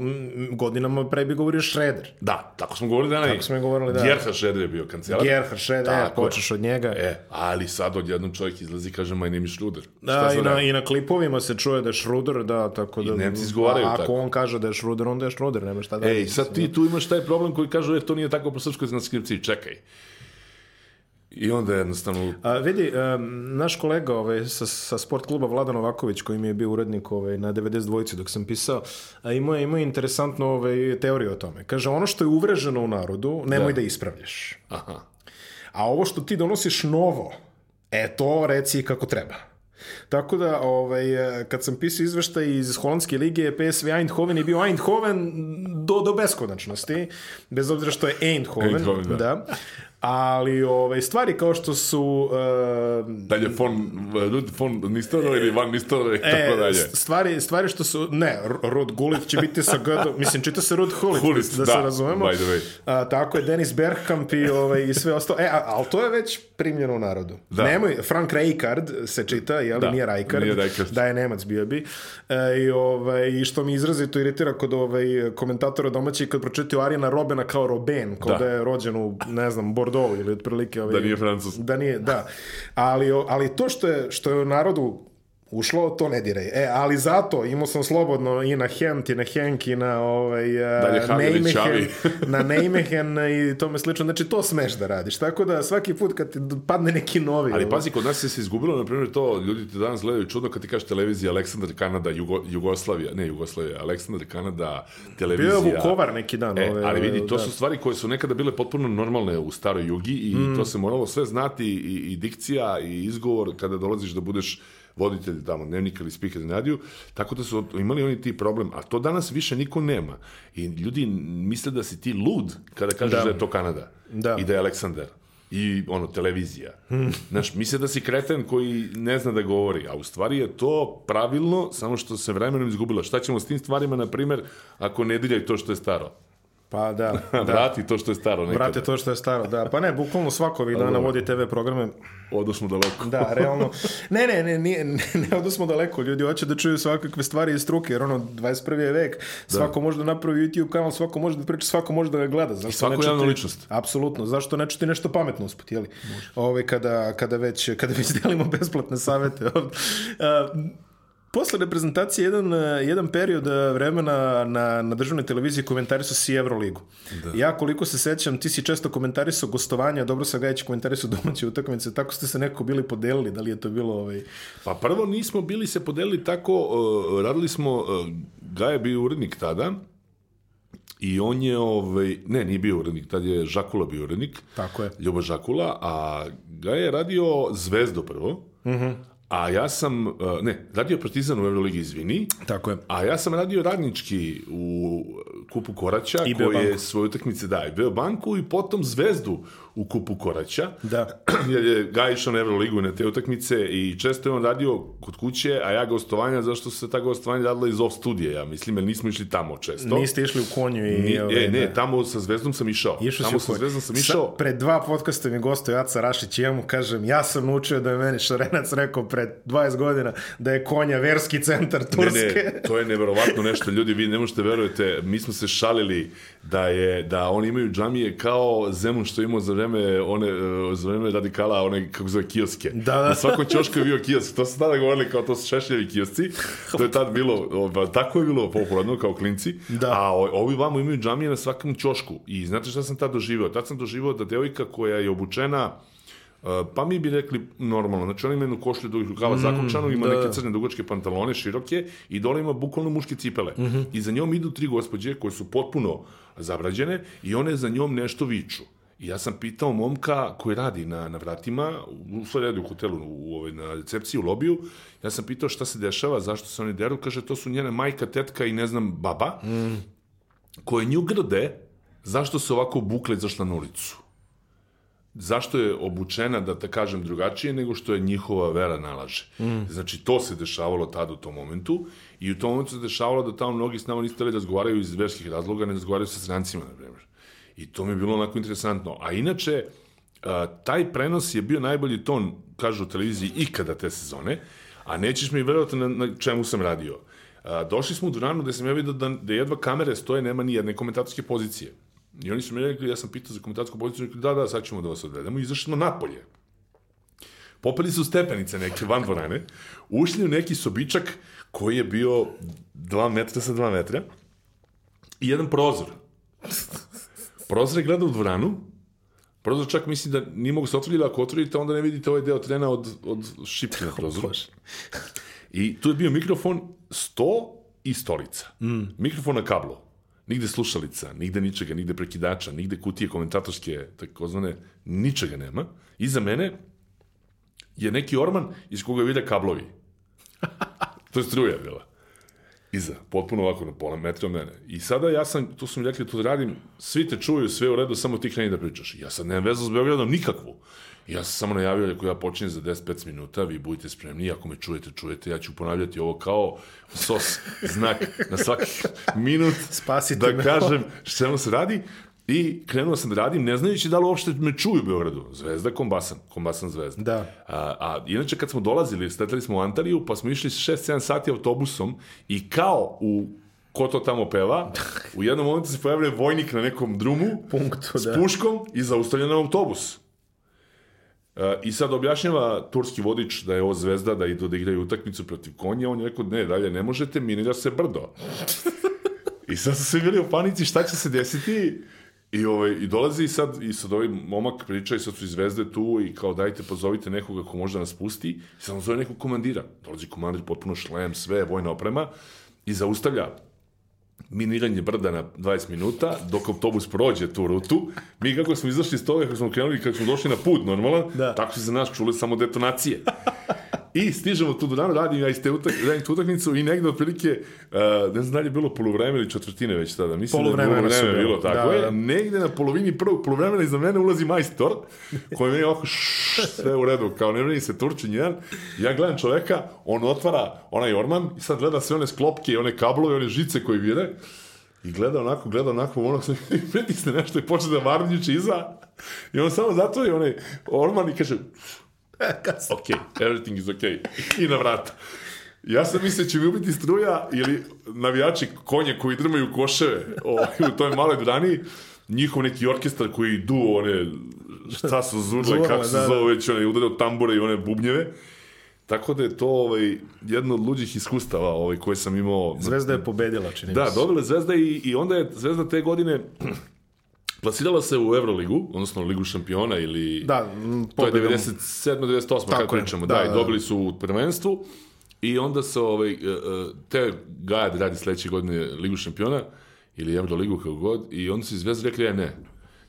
godinama pre bi govorio Šreder. Da, tako smo govorili da Tako smo i govorili, da. Gerhard Schröder je bio kancelar. Gerhard Šreder, e, Tako je. počeš od njega. E, ali sad odjednom čovjek izlazi i kaže, my name is Schruder. Da, i na, i na klipovima se čuje da je Šruder, da, tako da... Nemci izgovaraju a, ako tako. on kaže da je Šruder, onda je Šruder, nema šta da... Ej, sad ti tu imaš taj problem koji kažu, e, to nije tako po srpskoj transkripciji, čekaj. I onda jednostavno... A, vidi, em, naš kolega ovaj, sa, sa sport kluba Vladan Novaković, koji mi je bio urednik ovaj, na 92 dok sam pisao, a imao je, imao je interesantnu ovaj, teoriju o tome. Kaže, ono što je uvreženo u narodu, nemoj da, ispravljaš. Aha. A ovo što ti donosiš novo, e to reci kako treba. Tako da, ovaj, e, kad sam pisao izveštaj iz holandske lige, PSV Eindhoven je bio Eindhoven do, do beskonačnosti, bez obzira što je Eindhoven. Eindhoven, da. da. Ali ovaj, stvari kao što su... Uh, Dalje, von, von Nistelrooy ili Van Nistelrooy, E, tako dalje. stvari, stvari što su, ne, R- Rud Gullit će biti sa G, mislim, čita se Hullit, Gullit, da, da, se razumemo. by the way. A, tako je, Denis Bergkamp i, ovaj, i sve ostalo. E, a, ali to je već primljeno u narodu. Da. Nemoj, Frank Rijkaard se čita, jel, Da, nije Rijkaard, nije Rijkaard. da je Nemac bio bi. E, i, ovaj, I što mi izrazito iritira kod ovaj, komentatora domaćih, kad pročitaju Arijana Robena kao Roben, kao da. Da. je rođen u, ne znam, Bordeaux ili otprilike... Ovaj, Da nije Francuz. da nije, da. Ali, ali to što je, što je u narodu ušlo, to ne diraj. E, ali zato imao sam slobodno i na Hent, i na Henk, i na ovaj, Nijmegen, Avi. na Nijmegen i tome slično. Znači, to smeš da radiš. Tako da svaki put kad ti padne neki novi... Ali ovaj, pazi, kod nas se izgubilo, na primjer, to, ljudi ti danas gledaju čudno kad ti kažeš televizija Aleksandar Kanada, Jugo, Jugoslavija, ne Jugoslavija, Aleksandar Kanada, Bio televizija. je Vukovar neki dan. E, ovaj, ali vidi, to da. su stvari koje su nekada bile potpuno normalne u staroj jugi i Mm. to se moralo sve znati i, i dikcija i izgovor kada dolaziš da budeš voditelj tamo dnevnika ili speaker na radiju, tako da su imali oni ti problem, a to danas više niko nema. I ljudi misle da si ti lud kada kažeš da, Da. je to Kanada Da. i da je Aleksandar i ono, televizija. Znaš, misle da si kreten koji ne zna da govori, a u stvari je to pravilno, samo što se vremenom izgubilo. Šta ćemo s tim stvarima, na primer, ako ne diljaj to što je staro? Pa da, Da. da. Vrati to što je staro nekada. Vrate to što je staro, da. Pa ne, bukvalno svako ovih dana vodi TV programe. Odosmo daleko. Da, realno. Ne, ne, ne, nije, ne, ne odnosmo daleko. Ljudi hoće da čuju svakakve stvari iz struke, jer ono, 21. je vek, svako može da napravi YouTube kanal, svako može da priča, svako može da ga gleda. Zašto svako ne čuti- javna ličnost. Apsolutno. Zašto ne čuti nešto pametno usput, jeli? Ove, kada, kada, već, kada već delimo besplatne savete. Posle reprezentacije jedan, eh, jedan period eh, vremena na, na državnoj televiziji komentarisao si Euroligu. Da. Ja koliko se sećam, ti si često komentarisao gostovanja, dobro sa Gajić komentarisao domaće utakmice, tako ste se neko bili podelili, da li je to bilo ovaj... Pa prvo nismo bili se podelili tako, uh, radili smo, uh, Gaja je bio urednik tada, i on je, ovaj, ne, nije bio urednik, tad je Žakula bio urednik, Tako je. Ljubo Žakula, a Gaja je radio Zvezdo prvo, a ja sam, uh, ne, radio Partizan u Euroligi, izvini, Tako je. A ja sam radio radnički u Kupu Koraća, I koji je svoje utakmice da, i Beobanku i potom Zvezdu u Kupu Koraća. Da. jer je Gaj išao na Euroligu i na te utakmice i često je on radio kod kuće, a ja gostovanja, zašto su se ta gostovanja radila iz off studija, ja mislim, jer nismo išli tamo često. Niste išli u konju i... Ni, ovaj, e, ne, da. tamo sa Zvezdom sam išao. Išao tamo sa. Zvezdom sam Sa- išao. Pred dva podcasta mi gostuje Aca Rašić i ja mu kažem, ja sam naučio da je meni Šarenac rekao pred 20 godina da je konja verski centar Ne, Turske. ne, to je neverovatno nešto, ljudi, vi ne možete verujete, mi smo se šalili da je, da oni imaju džamije kao Zemun što imao za vreme, one, e, za vreme radikala, one, kako se zove, kioske. Da, da. Na svakom ćošku je bio kiosk, to su tada govorili kao to su šešljevi kiosci, to je tad bilo, tako je bilo popularno kao klinci, Da. a ovi vamo imaju džamije na svakom ćošku i znate šta sam tad doživio? Tad sam doživio da devojka koja je obučena Uh, pa mi bi rekli normalno, znači ona ima jednu košlju dugih rukava zakončanu, ima da. neke crne dugačke pantalone široke i dole ima bukvalno muške cipele. I za njom idu tri gospođe koje su potpuno zabrađene i one za njom nešto viču. I ja sam pitao momka koji radi na, na vratima, u svoj radi u hotelu, u, ovoj, na recepciji, u lobiju, ja sam pitao šta se dešava, zašto se oni deru, kaže to su njene majka, tetka i ne znam, baba, koje nju grde zašto se ovako bukle izašla na ulicu zašto je obučena, da te kažem, drugačije nego što je njihova vera nalaže. Mm. Znači, to se dešavalo tad u tom momentu i u tom momentu se dešavalo da tamo mnogi s nama niste da razgovaraju iz verskih razloga, ne razgovaraju sa strancima, na primjer. I to mi je bilo onako interesantno. A inače, taj prenos je bio najbolji ton, kažu u televiziji, ikada te sezone, A nećeš mi verovati na, na čemu sam radio. Došli smo u dvoranu gde sam ja vidio da, da jedva kamere stoje, nema ni jedne komentatorske pozicije. I oni su mi rekli, ja sam pitao za komentatorsku poziciju, rekli, da, da, sad ćemo da vas odvedemo. I izašli smo napolje. Popeli su stepenice neke van dvorane, ušli u neki sobičak koji je bio 2 metra sa 2 metra i jedan prozor. Prozor je gledao u dvoranu, prozor čak misli da nije mogu se otvoriti, ako otvorite onda ne vidite ovaj deo trena od, od šipke na prozoru. I tu je bio mikrofon, sto i stolica. Mm. Mikrofon na kablu. Nigde slušalica, nigde ničega, nigde prekidača, nigde kutije komentatorske, takozvane, ničega nema. Iza mene je neki orman iz koga vide kablovi. to je struja bila. Iza, potpuno ovako na pola metra od mene. I sada ja sam, tu su mi rekli, tu radim, svi te čuju, sve u redu, samo ti kreni da pričaš. Ja sad nemam vezu s Beogradom nikakvu. Ja sam samo najavio ako ja počinjem za 10-15 minuta, vi budite spremni, ako me čujete, čujete, ja ću ponavljati ovo kao sos, znak na svaki minut, Spasite da me. kažem što se radi. I krenuo sam da radim, ne znajući da li uopšte me čuju u Beogradu. Zvezda, kombasan, kombasan zvezda. Da. A, a inače kad smo dolazili, stetali smo u Antaliju, pa smo išli 6-7 sati autobusom i kao u ko to tamo peva, u jednom momentu se pojavlja vojnik na nekom drumu, Punktu, s da. puškom i zaustavljen autobus. E, I sad objašnjava turski vodič da je ovo zvezda, da idu da igraju utakmicu protiv konja, on je rekao, ne, dalje ne možete, minira se brdo. I sad su svi bili u panici šta će se desiti i, ovaj, i dolazi i sad, i sad ovaj momak priča i sad su i zvezde tu i kao dajte pozovite nekoga ko može da nas pusti i sad on zove nekog komandira. Dolazi komandir, potpuno šlem, sve, vojna oprema i zaustavlja miniranje brda na 20 minuta, dok autobus prođe tu rutu. Mi kako smo izašli iz toga, kako smo krenuli, kako smo došli na put normalan, Da. tako su za nas čuli samo detonacije. I stižemo tu do dana, radim ja iz te utak, radim tu utakmicu i negde otprilike, uh, ne znam da li je bilo polovreme ili četvrtine već tada, mislim Poluvremena da je su poluvreme bilo. tako Da, je. da. Negde na polovini prvog poluvremena iza mene ulazi majstor, koji meni ovako šš, sve u redu, kao ne vredi se Turčin jedan. Ja gledam čoveka, on otvara onaj orman i sad gleda sve one sklopke i one kablove, one žice koje vire. I gleda onako, gleda onako, onak se pritisne nešto i počne da varnjiče iza. I on samo zatvori onaj orman i kaže, ok, everything is ok. I na vrata. Ja sam mislio da će mi ubiti struja ili navijači konje koji drmaju koševe ovaj, u toj maloj dvorani, njihov neki orkestar koji du one, šta su Zurle, kako se da, da. zove već, one udaraju tambure i one bubnjeve. Tako da je to ovaj, jedno od luđih iskustava ovaj, koje sam imao. Zvezda je pobedila, čini mi Da, dobila je Zvezda i, i onda je Zvezda te godine plasirala se u Euroligu, odnosno Ligu šampiona ili... Da, m, To je pobedom. 97. 98. kad Tako je, pričamo. da, Da, da, i da. dobili su u prvenstvu. I onda se ovaj, e, e, te Gaja da radi sledeće godine Ligu šampiona ili Euroligu kako god i onda su iz Zvezda rekli, ja ne,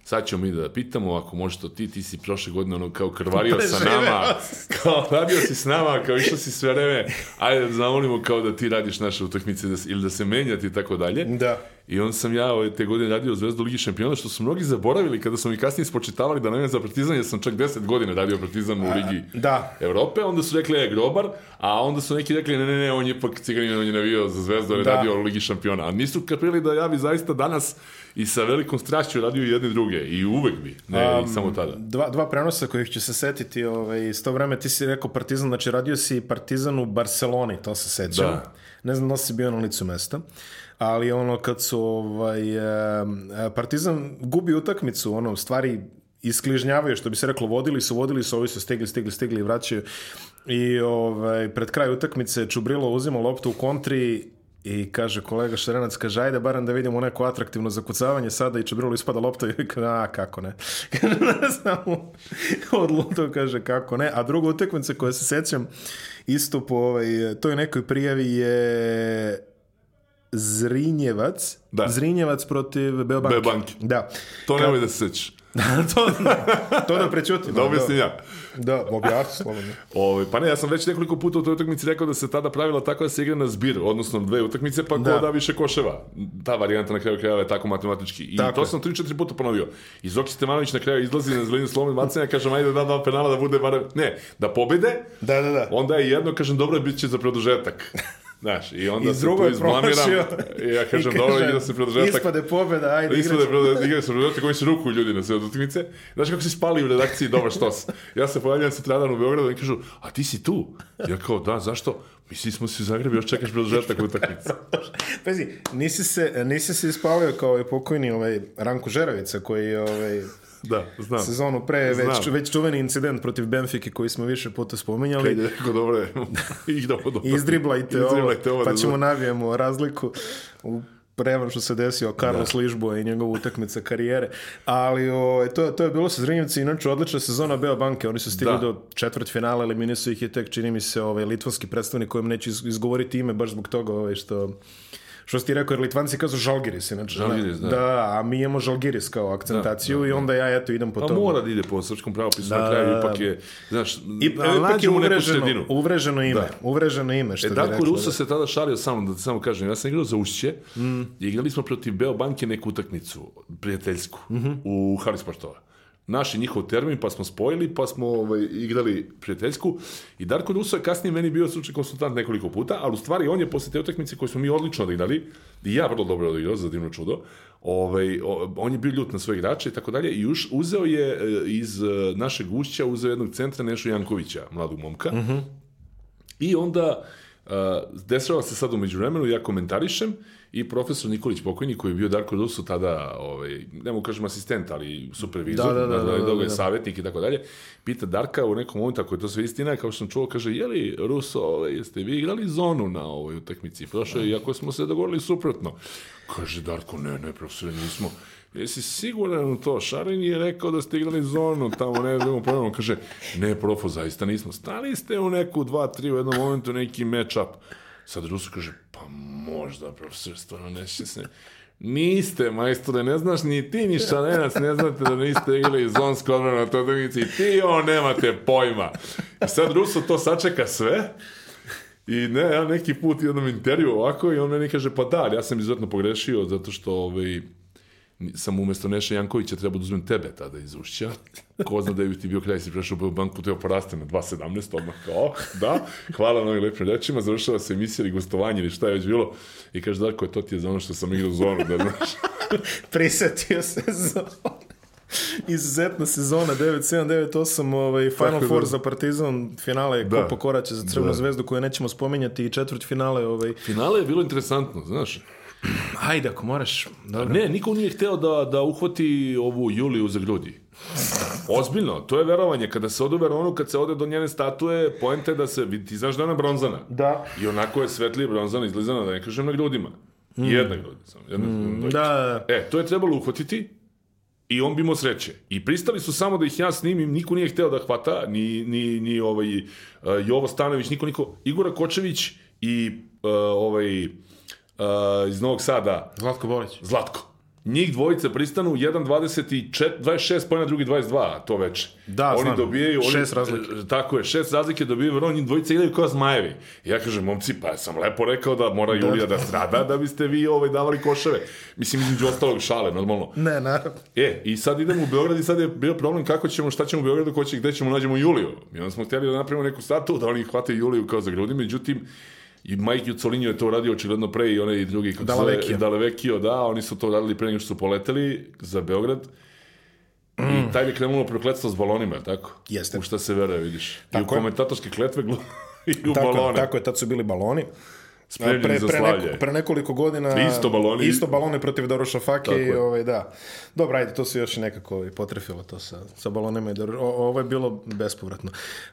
sad ćemo mi da pitamo, ako možeš to ti, ti si prošle godine ono kao krvario sa Preživeo nama, kao radio si s nama, kao išao si sve vreme, ajde da zamolimo kao da ti radiš naše utakmice da, ili da se menjati i tako dalje. Da. I onda sam ja ovaj, te godine radio Zvezdu Ligi šampiona, što su mnogi zaboravili kada su mi kasnije spočitavali da ne za Partizan, jer sam čak 10 godina radio Partizan u Ligi Da. Evrope, onda su rekli je grobar, a onda su neki rekli ne, ne, ne, on je ipak ciganin, on je navio za Zvezdu, on je Da. radio u Ligi šampiona. A nisu kapirali da ja bi zaista danas i sa velikom strašću radio jedne druge. I uvek bi, ne, i samo tada. Dva, dva prenosa kojih ću se setiti ovaj, iz to vreme, ti si rekao Partizan, znači radio si Partizan u Barceloni, to se sećam. Da. Ne znam da si bio na licu mesta, ali ono kad su ovaj, e, Partizan gubi utakmicu, ono, stvari iskližnjavaju, što bi se reklo, vodili su, vodili su, ovi su stigli, stigli, stigli i vraćaju. I ovaj, pred kraj utakmice Čubrilo uzima loptu u kontri i kaže kolega Šarenac, kaže, ajde barem da vidimo neko atraktivno zakucavanje sada i Čubrilo ispada lopta i kaže, a, kako ne. Kaže, ne znam, odluto, kaže, kako ne. A druga utakmica koja se sećam, isto po ovaj, toj nekoj prijavi je Zrinjevac. Da. Zrinjevac protiv Beobanke. Beobanke. Da. To nemoj da se sećaš. to, to da prećutim. Da objasnim ja. Da, objasni slobodno. Ove, pa ne, ja sam već nekoliko puta u toj utakmici rekao da se tada pravila tako da se igra na zbir, odnosno dve utakmice, pa Da. ko da više koševa. Ta varijanta na kraju krajeva je tako matematički. I Tako to je. sam 3-4 puta ponovio. I Zoki Stevanović na kraju izlazi na zelinu slobodno bacanja, kažem, ajde da dva penala da bude barem... Ne, da pobede, Da, da, da. onda je jedno, kažem, dobro, bit će za produžetak. Znaš, i onda I se tu je izblamiram. I ja kažem, dobro, igra se produžetak. Ispade pobjeda, ajde, Ispade igraćemo. produžetak, igra se produžetak koji se rukuju ljudi na sve utakmice. Znaš kako se spali u redakciji, dobar štos. Ja se pojavljam sutradan u Beogradu i kažu, a ti si tu? Ja kao, da, zašto? Misli smo si u Zagrebu, još čekaš produžetak utakmice. Pazi, nisi se, nisi se ispalio kao ovaj pokojni ovaj Ranko Žeravica koji je ovaj, Da, znam. sezonu pre već, Znam. već čuveni incident protiv Benfike koji smo više puta spominjali. Kad je rekao, dobro je, idemo dobro. Izdriblajte ovo, Izdriblajte ovo pa da ćemo navijemo razliku u prevan što se desio Carlos Ližbo i njegova utakmica karijere. Ali o, to, to je bilo sa Zrinjevci, inače odlična sezona Beo Banke. Oni su stigli Da. do četvrt finala, ali su ih je tek, čini mi se, ovaj, litvanski predstavnik kojem neću iz- izgovoriti ime baš zbog toga ovaj, što što si ti rekao, jer Litvanci kažu Žalgiris, inače. Žalgiris, da. da. a mi imamo Žalgiris kao akcentaciju i onda ja eto idem po Pa tomu. mora da ide po srpskom pravopisu, Da, na kraju da, ipak da. je, znaš, I, ipak ali mlađe je mu neku sredinu. uvreženo ime, Da. uvreženo ime, što E, bi Darko rekla, Ruso da. se tada šalio sa mnom, da ti samo kažem, ja sam igrao za Ušće i igrali smo protiv Beobanke neku utakmicu, prijateljsku, u hali sportova. Naš i njihov termin, pa smo spojili, pa smo ovaj, igrali prijateljsku. I Darko Ruso je kasnije meni bio stručni konsultant nekoliko puta, ali u stvari on je posle te utakmice koje smo mi odlično odigrali, i ja vrlo dobro odigrao, za divno čudo, ovaj, on je bio ljut na svoje igrače i tako dalje i už, uzeo je e, iz e, našeg Ušća, uzeo jednog centra Nešu Jankovića, mladog momka, I onda dešava se sad umeđu vremenu, ja komentarišem i profesor Nikolić pokojni koji je bio Darko Rusu tada, ovaj, ne mogu kažem asistent, ali supervizor, Da, da, da, da, da, da. savjetnik i tako dalje, pita Darka u nekom momentu, ako je to sve istina, kao što sam čuo, kaže, je li Ruso, ovaj, jeste vi igrali zonu na ovoj utakmici? Prošlo je, iako smo se dogovorili suprotno. Kaže Darko, ne, ne, profesore, nismo. Jesi siguran u to? Šarin je rekao da ste igrali zonu tamo, ne znam, pojavno. Kaže, ne, profo, zaista nismo. Stali ste u neku, dva, tri, u jednom momentu neki match-up. Sad Rusu kaže, pa možda, profesor, stvarno neće se... Niste, majstore, ne znaš ni ti, ni Šarenac, ne znate da niste igrali zonsko odbranu na toj utakmici i ti on nemate pojma. I sad Ruso to sačeka sve i ne, ja neki put jednom intervju ovako i on meni kaže, pa da, ja sam izuzetno pogrešio zato što ovaj, sam umjesto Neša Jankovića trebao da uzmem tebe tada iz Ušća. Ko zna da je ti bio kraj, si prešao u banku, te poraste na 2.17, odmah kao, da, hvala na ovim lepim rečima, završava se emisija ili gostovanje ili šta je već bilo. I kaže, Darko, to ti je za ono što sam igrao zonu, da znaš. Prisetio se zona. Izuzetna sezona 9-7-9-8 ovaj, Final Tako da. Four za Partizan finale Da. Kopa Koraća za Crvenu Da. zvezdu koju nećemo spominjati i četvrt finale ovaj. Finale je bilo interesantno, znaš. Ajde ako moraš dobro. Ne, niko nije hteo da, da uhvati ovu Juliju za grudi. Ozbiljno, to je verovanje. Kada se ode u Veronu, kad se ode do njene statue, poenta je da se, vidi, ti znaš da je ona bronzana. Da. I onako je svetlije bronzana, izlizana, da ne kažem na grudima. Jedna gruda samo. Jedna, Da, da, E, to je trebalo uhvatiti i on bi imao sreće. I pristali su samo da ih ja snimim, niko nije hteo da hvata, ni, ni, ni ovaj, uh, Jovo Stanović, niko, niko, Igora Kočević i uh, ovaj, uh, iz Novog Sada, Zlatko Bolić. Zlatko. Njih dvojica pristanu, jedan 24, 26 pojena, drugi 22, to veče. Da, oni znam. dobijaju... Oni, Šest razlike. e, Tako je, šest razlike dobijaju Veron, njih dvojica igraju kao zmajevi. I ja kažem, momci, pa sam lepo rekao da mora Julija da strada, da biste vi ovaj, davali koševe. Mislim, između ostalog šale, normalno. Ne, naravno. E, i sad idemo u Beograd i sad je bio problem kako ćemo, šta ćemo u Beogradu, ko će, gde ćemo nađemo Juliju. I onda smo htjeli da napravimo neku statu, da oni hvate Juliju kao za grudi, međutim, i Mike Jucolinio je to uradio očigledno pre i onaj drugi kako se zove, Dalevekio. Dalevekio, da, oni su to radili pre nego što su poleteli za Beograd. I taj je krenulo prokletstvo s balonima, tako? Jeste. U šta se veruje, vidiš. I u Tako komentatorske kletve i u Tako, balone. tako je, tad su bili baloni. Spremljeni pre, za pre, slavlje. neko, pre nekoliko godina Isto baloni. isto balone protiv Daruša Fake i ovaj, da. Dobro, ajde, to se još i nekako ovaj, potrefilo to sa, sa balonima i Daruš... o- Ovo je bilo bespovratno.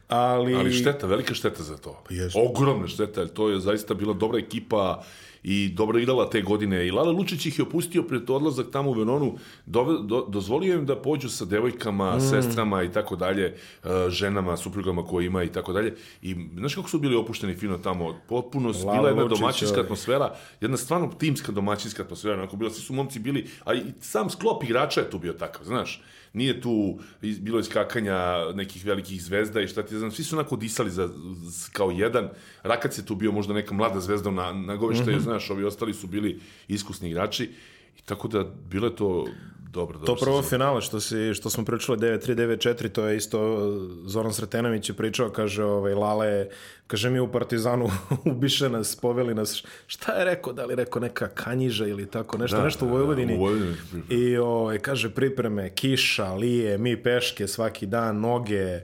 Ali, Ali šteta, velika šteta za to. Jeste. Ogromna šteta, jer to je zaista bila dobra ekipa i dobro igrala te godine. I Lale Lučić ih je opustio pred odlazak tamo u Venonu, dove, do, dozvolio im da pođu sa devojkama, Mm. sestrama i tako dalje, e, ženama, suprugama koje ima i tako dalje. I znaš kako su bili opušteni fino tamo? Potpuno Lale bila jedna Lučić, domaćinska ovaj. atmosfera, jedna stvarno timska domaćinska atmosfera. Onako, bila, svi su momci bili, a i sam sklop igrača je tu bio takav, znaš. Nije tu iz- bilo iskakanja nekih velikih zvezda i šta ti znam, svi su onako disali za, kao jedan. Rakac je tu bio možda neka mlada zvezda na, na goveštaju, znaš, ovi ostali su bili iskusni igrači. I tako da, bilo je to dobro, To dobro. prvo finale što, si, što smo pričali 9-3, 9-4, to je isto Zoran Sretenović je pričao, kaže ovaj, Lale, kaže mi u Partizanu ubiše nas, poveli nas, šta je rekao, da li rekao neka kanjiža ili tako, nešto, Da, nešto u da, da, Vojvodini. u Vojvodini. I ovaj, kaže pripreme, kiša, lije, mi peške svaki dan, noge,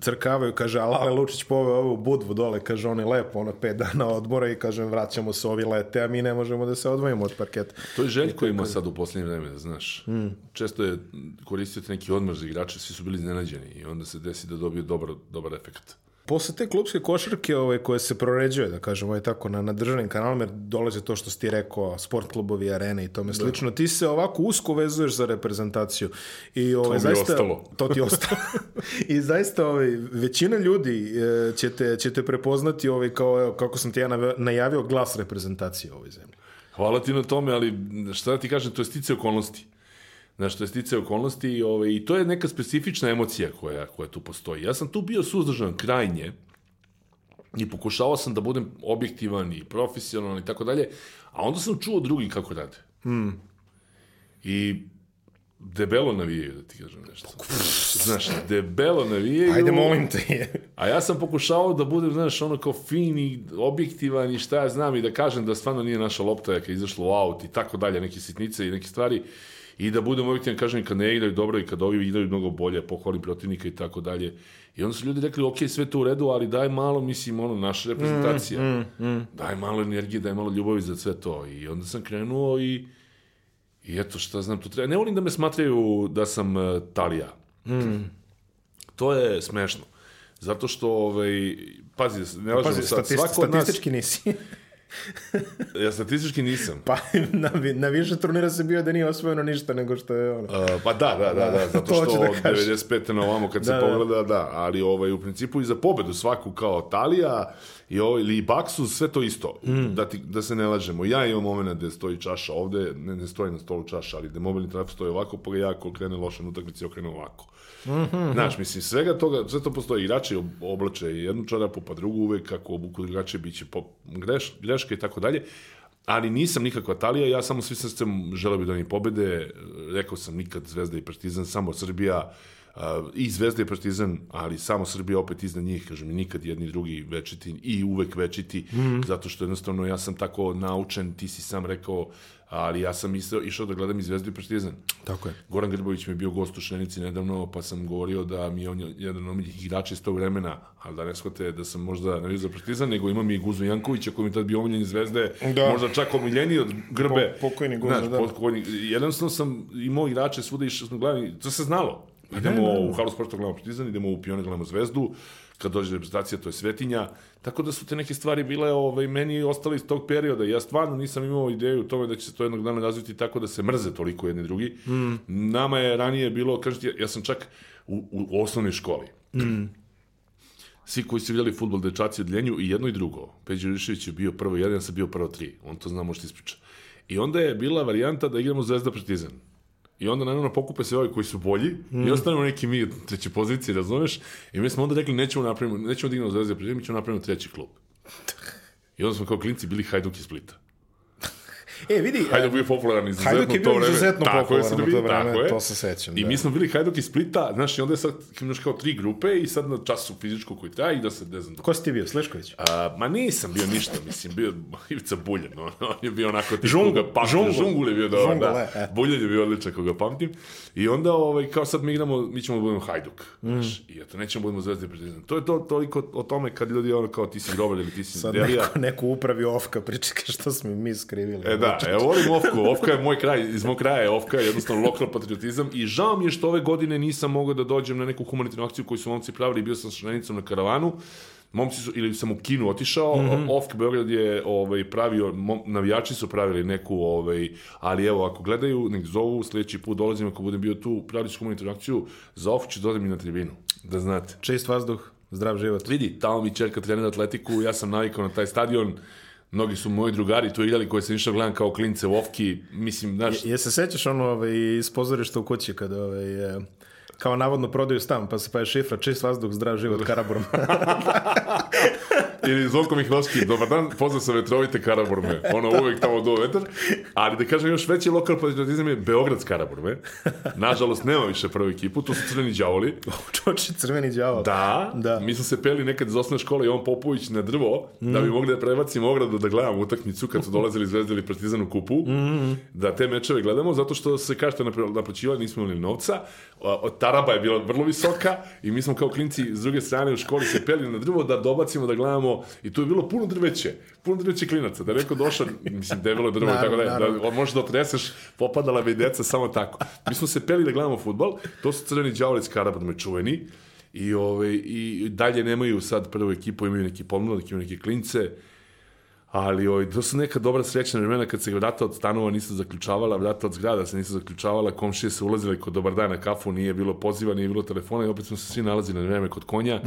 crkavaju, kaže, a Lale Lučić poveo ovu budvu dole, kaže, on je lepo, ono, pet dana odmora i kaže, vraćamo se ovi lete, a mi ne možemo da se odvojimo od parketa. To je Željko ima sad u posljednje vreme, znaš. Često je koristio te neki odmor za igrače, svi su bili iznenađeni i onda se desi da dobije dobar, dobar efekt. Posle te klubske košarke ovaj, koje se proređuje, da kažemo, ovaj, tako, na, na državnim kanalima, jer dolaze to što si ti rekao, sport klubovi, arene i tome slično, ti se ovako usko vezuješ za reprezentaciju. I, ovaj, je zaista, ostalo. To ti ostalo. I zaista ovaj, većina ljudi e, će, te, će te prepoznati ovaj, kao, evo, kako sam ti ja najavio, glas reprezentacije u ovoj zemlji. Hvala ti na tome, ali šta da ti kažem, to je stice okolnosti. Znaš, to je stice okolnosti i, ovaj, i to je neka specifična emocija koja, koja tu postoji. Ja sam tu bio suzdržan krajnje i pokušavao sam da budem objektivan i profesionalan i tako dalje, a onda sam čuo drugi kako rade. I debelo navijaju, da ti kažem nešto. Znaš, debelo navijaju. Ajde, molim te. A ja sam pokušavao da budem, znaš, ono kao fin i objektivan i šta ja znam i da kažem da stvarno nije naša lopta kad je izašla u aut i tako dalje, neke sitnice i neke stvari i da budem objektivan, kažem kad ne igraju dobro i kad ovi igraju mnogo bolje, pohvalim protivnika i tako dalje. I onda su ljudi rekli, ok, sve to u redu, ali daj malo, mislim, ono, naša reprezentacija. Daj malo energije, daj malo ljubavi za sve to. I onda sam krenuo i i eto, šta znam, to treba. Ne volim da me smatraju da sam uh, Talija. To je smešno. Zato što, ovaj, pazi, ne lažemo Pazi, sad, statist, svako od nas, statistički nisi. ja statistički nisam. pa na, na više turnira se bio da nije osvojeno ništa nego što je ono. Uh, pa da, da, da, da, zato što da od kažem. 95. na ovamo kad se Da, da. pogleda, da, ali ovaj, u principu i za pobedu svaku kao Talija i ovaj, ili i Baksu, sve to isto, Mm. da, ti, da se ne lažemo. Ja imam moment gde stoji čaša ovde, ne, ne stoji na stolu čaša, ali gde mobilni telefon stoji ovako, pa ga ja ako krene loše na utakmici, okrene ovako. Mhm. Znaš, mislim, svega toga, sve to postoji. Igrači ob- oblače jednu čarapu, pa drugu uvek, kako obuku drugačije, bit će po, greš, greške i tako dalje. Ali nisam nikakva Talija, ja samo svi srcem želeo bih da oni pobede. Rekao sam nikad Zvezda i Partizan, samo Srbija i Zvezda i Partizan, ali samo Srbija opet iznad njih, kažem, nikad jedni drugi večiti i uvek večiti, zato što jednostavno ja sam tako naučen, ti si sam rekao, ali ja sam išao, išao da gledam i Zvezdu i Partizan. Tako je. Goran Grbović mi je bio gost u Šenici nedavno, pa sam govorio da mi je on jedan od omiljenih igrača iz tog vremena, ali da ne shvate da sam možda navio za Partizan, nego imam i Guzu Jankovića koji mi tad bio omiljen iz Zvezde, Da. možda čak omiljeniji od Grbe. Po- pokojni Guza, da. pokojni. Jednostavno sam imao igrače svuda išao smo gledali, to se znalo. Idemo u Halu sporta gledamo Partizan, idemo u Pionir gledamo Zvezdu, kad dođe reprezentacija to je Svetinja, tako da su te neke stvari bile ovaj, meni ostale iz tog perioda. Ja stvarno nisam imao ideju o tome da će se to jednog dana razviti tako da se mrze toliko jedni drugi. Mm. Nama je ranije bilo, kažete, ja, ja sam čak u, u osnovnoj školi. Mm. Svi koji su vidjeli futbol dečaci od Ljenju i jedno i drugo. Peđe Rišević je bio prvo jedan, ja sam bio prvo tri. On to zna, možete ispričati. I onda je bila varijanta da igramo Zvezda Partizan. I onda naravno pokupe se ovi koji su bolji i ostanemo neki mi treće pozicije, razumeš? I mi smo onda rekli nećemo napravimo, nećemo Zvezda Partizan, mi ćemo napravimo treći klub. I onda smo kao klinci bili Hajduk iz Splita. E, vidi, Hajduk bio popularan izuzetno Hajduk je bio izuzetno popularan u to vreme, tako je. to se sećam, I da. mi smo bili Hajduk iz Splita, znaš, i onda je sad imaš kao tri grupe i sad na času fizičku koji traje i da se, ne znam, ko si ti bio, Slešković? A, ma nisam bio ništa, mislim, bio Ivica Buljan, on, on je bio onako pamtim, Žungul. Žungul je bio dobar, Žungul, da. e, e. Buljan je bio odličan koga pamtim. I onda, ovaj, kao sad mi igramo, mi ćemo da budemo Hajduk, znaš, i eto, nećemo da budemo Zvezda i Partizan. To je to toliko o tome kad ljudi ono kao ti si grobar ili ti si Sad Delija. neko, neko upravi ofka, pričeka što smo mi skrivili. E da, ja volim Ofku. Ofka je moj kraj, iz mog kraja je Ofka, je jednostavno lokal patriotizam i žao mi je što ove godine nisam mogao da dođem na neku humanitarnu akciju koju su momci pravili, bio sam sa šrenicom na karavanu, momci su, ili sam u kinu otišao, mm -hmm. Ofk Beograd je ovaj, pravio, mom, navijači su pravili neku, ovaj, ali evo, ako gledaju, nek zovu, sljedeći put dolazim, ako budem bio tu, pravili su humanitarnu akciju, za Ofk ću dodati mi na tribinu, da znate. Čist vazduh, zdrav život. Vidi, tamo mi čerka trenira atletiku, ja sam navikao na taj stadion, mnogi su moji drugari tu igrali koje sam išao gledam kao klince u Ofki, mislim, znaš, Je se sećaš ono ovaj, iz pozorišta u kući kada ovaj, kao navodno prodaju stan, pa se pa je šifra čist vazduh, zdrav život, Karaburma. Ili Zvonko Mihnovski, dobar dan, pozdrav sa vetrovite Karaburme. Ono, uvek tamo do vetar. Ali da kažem, još veći lokal patriotizam je Beogradsk Karaburme. Nažalost, nema više prvu ekipu, to su crveni đavoli. Čoči, crveni đavo. Da, Da. mi smo se peli nekad iz osnovne škole i on Popović na drvo, da bi mogli da prebacimo ogradu da gledamo utakmicu kad su dolazili Zvezda ili Partizan u kupu, da te mečeve gledamo, zato što se kažete naplaćivali, nismo imali novca, od Taraba je bila vrlo visoka i mi smo kao klinci s druge strane u školi se peli na drvo da dobacimo da gledamo i tu je bilo puno drveće, puno drveće klinaca, da je neko došao, mislim, debelo je drvo, i tako da, da možeš da otreseš, popadala bi deca samo tako. Mi smo se peli da gledamo futbal, to su crveni đavolic Karaburme čuveni, I, ove, I dalje nemaju sad prvu ekipu, imaju neki pomladak, imaju neke klince, ali ove, to su neka dobra srećna vremena kad se vrata od stanova nisu zaključavala, vrata od zgrada se nisu zaključavala, komšije se ulazile kod dobar dan na kafu, nije bilo poziva, nije bilo telefona i opet smo se svi nalazili na vreme kod konja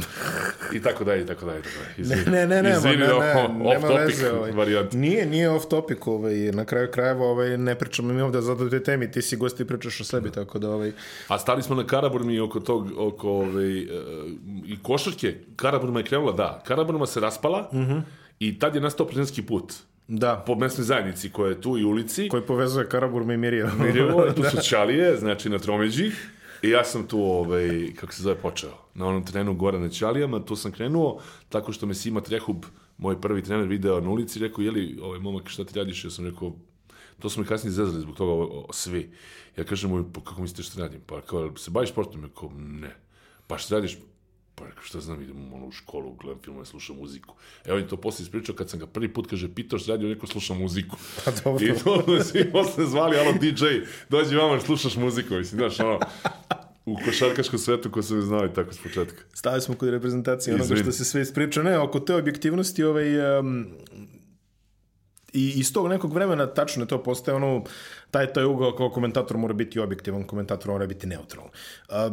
i tako dalje, i tako dalje. tako dalje. Izvini, Ne, ne, ne, ne, izvini, ne, ovo- ne, off topic veze. Ovaj. varijant. Nije, nije off topic, ovaj, na kraju krajeva ovaj, ne pričamo mi ovde zato te temi, ti si gost i pričaš o sebi, tako da ovaj, A stali smo na Karaburmi oko tog, oko ove, e, i košarke. Karaburma je krenula, da. Karaburma se raspala i tad je nastao prezidentski put. da, Po mesnoj zajednici koja je tu i ulici. koji povezuje Karaburma i Mirjevo. Mirjevo, tu su Ćalije, znači na Tromeđi. I ja sam tu, ovaj, kako se zove, počeo. Na onom trenu gore na Ćalijama, tu sam krenuo, tako što me Sima Trehub, moj prvi trener, video na ulici, rekao, jeli, ovaj, momak, šta ti radiš? Ja sam rekao, to su me kasnije zezali zbog toga o, o, svi. Ja kažem mu, pa kako mislite šta radim? Pa kao, se baviš sportom? Ja kao, ne. Pa šta radiš? Pa rekao, šta znam, idem ono, u školu, gledam filmove, slušam muziku. Evo on je to posle ispričao kad sam ga prvi put, kaže, pitao šta radi, on rekao, slušam muziku. Pa dobro. I to me svi posle zvali, alo DJ, dođi vama, slušaš muziku, mislim, znaš, ono, u košarkaškom svetu ko sam znao i tako s početka. Stavili smo kod reprezentacije onoga Izvini. što se sve ispriča. Ne, oko te objektivnosti ovaj, um, i iz tog nekog vremena tačno je to postaje ono, taj, taj ugao kao komentator mora biti objektivan, komentator mora biti neutralan. A,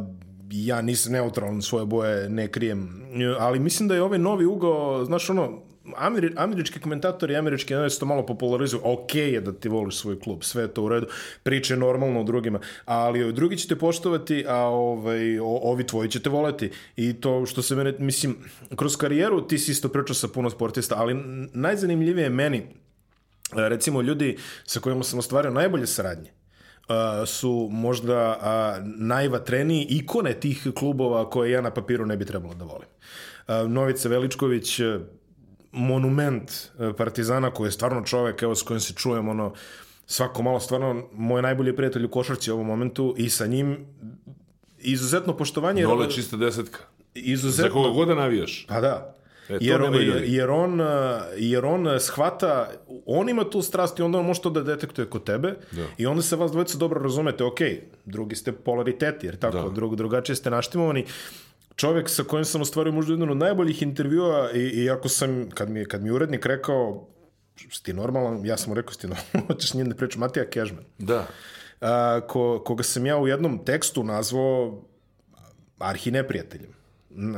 ja nisam neutralan, svoje boje ne krijem, ali mislim da je ovaj novi ugao, znaš ono, Ameri, američki komentatori i američki analisti to malo popularizuju. Ok je da ti voliš svoj klub, sve to u redu, priče normalno o drugima, ali ovi drugi će te poštovati, a ovaj, o- ovi tvoji će te voleti. I to što se mene, mislim, kroz karijeru ti si isto pričao sa puno sportista, ali najzanimljivije je meni, e, recimo ljudi sa kojima sam ostvario najbolje saradnje, su možda najvatreniji ikone tih klubova koje ja na papiru ne bi trebalo da volim. Novica Veličković, monument Partizana koji je stvarno čovek evo, s kojim se čujem ono, svako malo stvarno moj najbolji prijatelj u košarci u ovom momentu i sa njim izuzetno poštovanje Nole čista desetka. Za izuzetno koga god da navijaš. pa da. E, to jer, ljudi. jer, on, jer on shvata, on ima tu strast i onda on može to da detektuje kod tebe Da. i onda se vas dvojica dobro razumete, ok, drugi ste polariteti, jer tako, Da. drug, drugačije ste naštimovani. Čovjek sa kojim sam ostvario možda jedan od najboljih intervjua i, i ako sam, kad mi, kad mi urednik rekao, ti normalan, ja sam mu rekao, ti normalan, hoćeš njim da pričam, Matija Kežman Da. a, ko, koga sam ja u jednom tekstu nazvao arhineprijateljem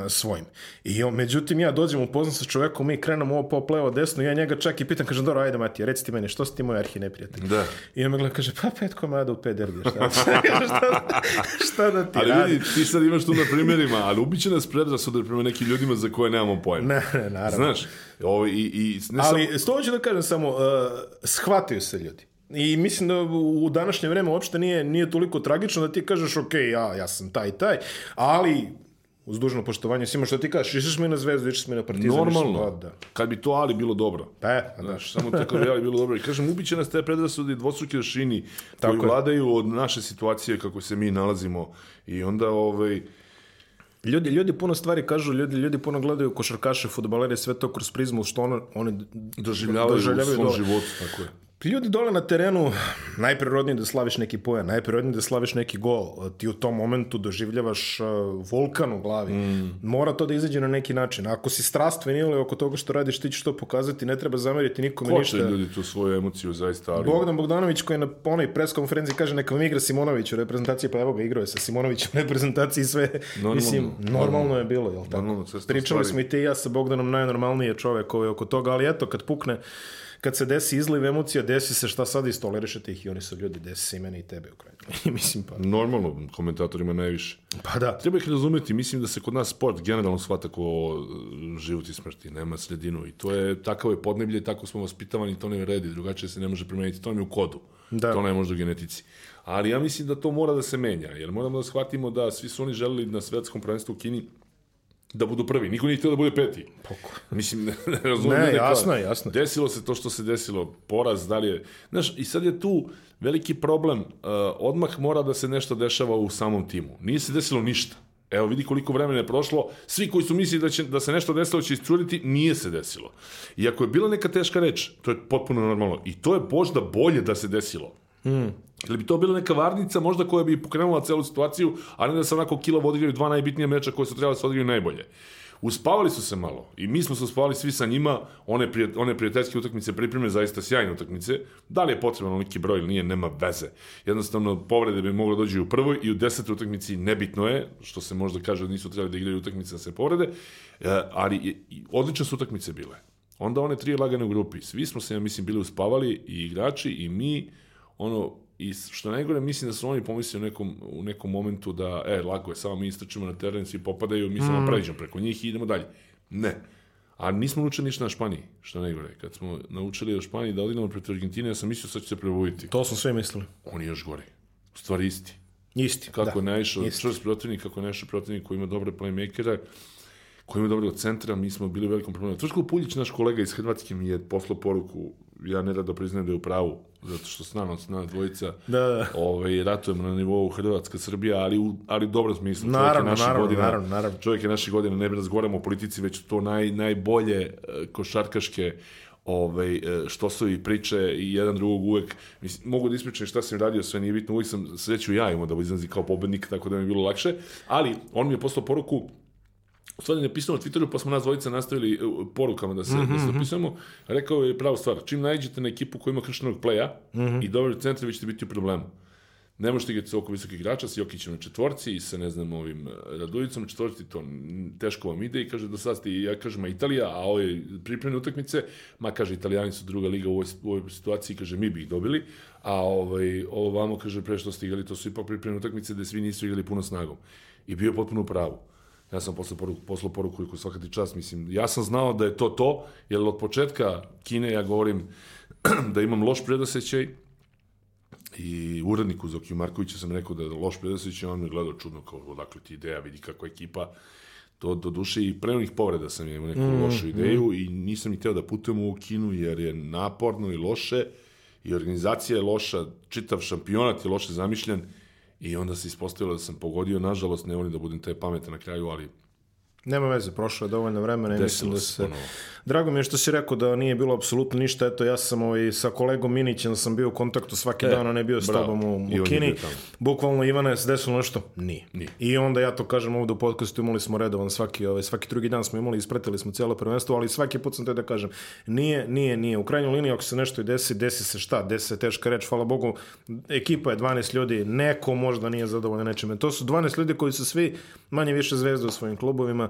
svojim. I on, međutim, ja dođem upoznam sa čovekom, mi krenemo ovo pop levo desno, ja njega čak i pitam, kažem, dobro, ajde Matija, reci ti meni, što si ti moj arhineprijatelj? Da. I on me gleda, kaže, pa pet komada u pet derbija, šta, šta, šta da ti Ali radim? vidi, ti sad imaš tu na primjerima, ali ubiće nas predrasude prema nekim ljudima za koje nemamo pojma. Ne, ne, naravno. Znaš, ovo, i, i, ne samo, Ali, s to hoću da kažem samo, uh, shvataju se ljudi. I mislim da u u današnje vreme uopšte nije, nije toliko tragično da ti kažeš, ok, ja, ja sam taj i taj, ali uz dužno poštovanje svima što ti kažeš, išliš mi na zvezdu, išliš mi na partizan, normalno, Da, da. kad bi to ali bilo dobro. Pa pa da. Znaš, samo tako bi ali bilo dobro. I kažem, ubiće nas te predrasude i dvostruki aršini koji vladaju od naše situacije kako se mi nalazimo. I onda, ovaj, Ljudi, ljudi puno stvari kažu, ljudi, ljudi puno gledaju košarkaše, futbalere, sve to kroz prizmu što ono, oni doživljavaju, u svom životu. Tako je. Ljudi dole na terenu, najprirodnije da slaviš neki poen, najprirodnije da slaviš neki gol. Ti u tom momentu doživljavaš uh, vulkan u glavi. Mm. Mora to da izađe na neki način. Ako si strastven ili oko toga što radiš, ti ćeš to pokazati, ne treba zameriti nikome Koče ništa. ljudi tu svoju emociju, zaista, ali... Bogdan Bogdanović koji je na onoj pres konferenciji kaže neka vam igra Simonović u reprezentaciji, pa evo ga igrao je sa Simonovićem u reprezentaciji sve. Normalno, Mislim, normalno, je bilo, jel tako? Normalno, Pričali stvari. smo i ti i ja sa Bogdanom najnormalniji je čovek ovaj oko toga, ali eto, kad pukne kad se desi izliv emocija, desi se šta sad istolerišete ih i oni su ljudi, desi se i meni i tebe u kraju. I mislim pa, Normalno, komentatorima najviše. pa da. Treba ih razumeti, mislim da se kod nas sport generalno shvata kao e, život i smrti, nema sredinu i to je, takav je podneblje, tako smo vaspitavani, to ne vredi, drugačije se ne može promeniti, to nam je u kodu, Da. to ne može u genetici. Ali ja mislim da to mora da se menja, jer moramo da shvatimo da svi su oni želeli na svetskom prvenstvu u Kini da budu prvi. Niko nije htio da bude peti. Mislim, ne, ne razumijem. Ne, jasno je, jasno je. Desilo se to što se desilo, poraz, da li je... Znaš, i sad je tu veliki problem, uh, odmah mora da se nešto dešava u samom timu. Nije se desilo ništa. Evo, vidi koliko vremena je prošlo. Svi koji su mislili da, će, da se nešto desilo će iscuriti, nije se desilo. I ako je bila neka teška reč, to je potpuno normalno. I to je možda bolje da se desilo. Mm. Ili bi to bila neka varnica možda koja bi pokrenula celu situaciju, a ne da se onako kilo odigraju dva najbitnija meča koje su trebali da se odigraju najbolje. Uspavali su se malo i mi smo se uspavali svi sa njima, one, prije, one prijateljske utakmice pripreme zaista sjajne utakmice. Da li je potreban neki broj ili nije, nema veze. Jednostavno, povrede bi moglo dođi u prvoj i u desetoj utakmici nebitno je, što se možda kaže da nisu trebali da igraju utakmice da se povrede, e, ali odlične su utakmice bile. Onda one tri lagane u grupi. Svi smo se, ja mislim, bili uspavali i igrači i mi, ono, i što najgore, mislim da su oni pomislili u nekom, u nekom momentu da, e, lako je, samo mi istrčimo na teren, svi popadaju, mi samo pređemo preko njih i idemo dalje. Ne. A nismo naučili ništa na Španiji, što najgore. Kad smo naučili o Španiji da odigramo protiv Argentine, ja sam mislio sad će se prebuditi. To smo sve mislili. On je još gori. U stvari isti. Isti, Kako da. je naišao čvrst protivnik, kako je naišao protivnik koji ima dobre playmakere, koji ima dobrog centra, mi smo bili u velikom problemu. Tvrško Puljić, naš kolega iz Hrvatske, mi je poslao poruku, ja ne rado priznajem da je u pravu, zato što s nama, s nama dvojica, Da, da. ovaj, ratujemo na nivou Hrvatska, Srbija, ali u, ali u dobrom smislu. Naravno, naših naravno, godina, naravno, naravno. Čovjek je naših godina, ne razgovaramo o politici, već to naj, najbolje e, košarkaške ovaj, e, što su i priče i jedan drugog uvek, mislim, mogu da ispričam šta sam radio, sve nije bitno, uvek sam sreću ja imao da izlazi kao pobednik, tako da mi je bilo lakše, ali on mi je poslao poruku, u stvari napisao na Twitteru, pa smo nas dvojica nastavili e, porukama da se, da se dopisujemo. Rekao je pravu stvar, čim nađete na ekipu koja ima krštenog pleja i dobar centar, vi ćete biti u problemu. Ne možete igrati oko visokih igrača, sa Jokićem na četvorci i sa, ne znam, ovim e, Radujicom na četvorci, to teško vam ide i kaže do sad ste, ja kažem, a Italija, a ove pripremne utakmice, ma kaže, Italijani su druga liga u ovoj, u ovoj situaciji, kaže, mi bi ih dobili, a ovaj, ovo vamo, kaže, pre što ste igrali, to su ipak pripremne utakmice gde svi nisu igrali puno snagom. I bio je potpuno u pravu. Ja sam posle poruku, poslao poruku i svaka ti čast, mislim, ja sam znao da je to to, jer od početka Kine ja govorim da imam loš predosećaj, i uredniku Zokiju Markovića sam rekao da je loš predosećaj, on me gledao čudno kao odakle ti ideja, vidi kako je ekipa? To do duše i pre onih povreda sam imao neku mm, lošu ideju i nisam ni teo da putujem u kinu jer je naporno i loše i organizacija je loša, čitav šampionat je loše zamišljen i onda se ispostavilo da sam pogodio, nažalost ne volim da budem taj pametan na kraju, ali Nema veze, prošlo je dovoljno vremena i mislim da se ponovo. Drago mi je što si rekao da nije bilo apsolutno ništa. Eto, ja sam ovaj, sa kolegom Minićem sam bio u kontaktu svaki dan, on je bio s E, bravo. tobom u, u Kini. Bukvalno, Ivane, se desilo nešto? Nije. Nije. I onda ja to kažem ovdje u podcastu, imali smo redovan svaki, ovaj, svaki drugi dan smo imali, ispratili smo cijelo prvenstvo, ali svaki put sam te da kažem, nije, nije, nije. U krajnjoj liniji, ako se nešto i desi, desi se šta? Desi se teška reč, hvala Bogu, ekipa je 12 ljudi, neko možda nije zadovoljan nečime. To su 12 ljudi koji su svi manje više zvezde u svojim klubovima.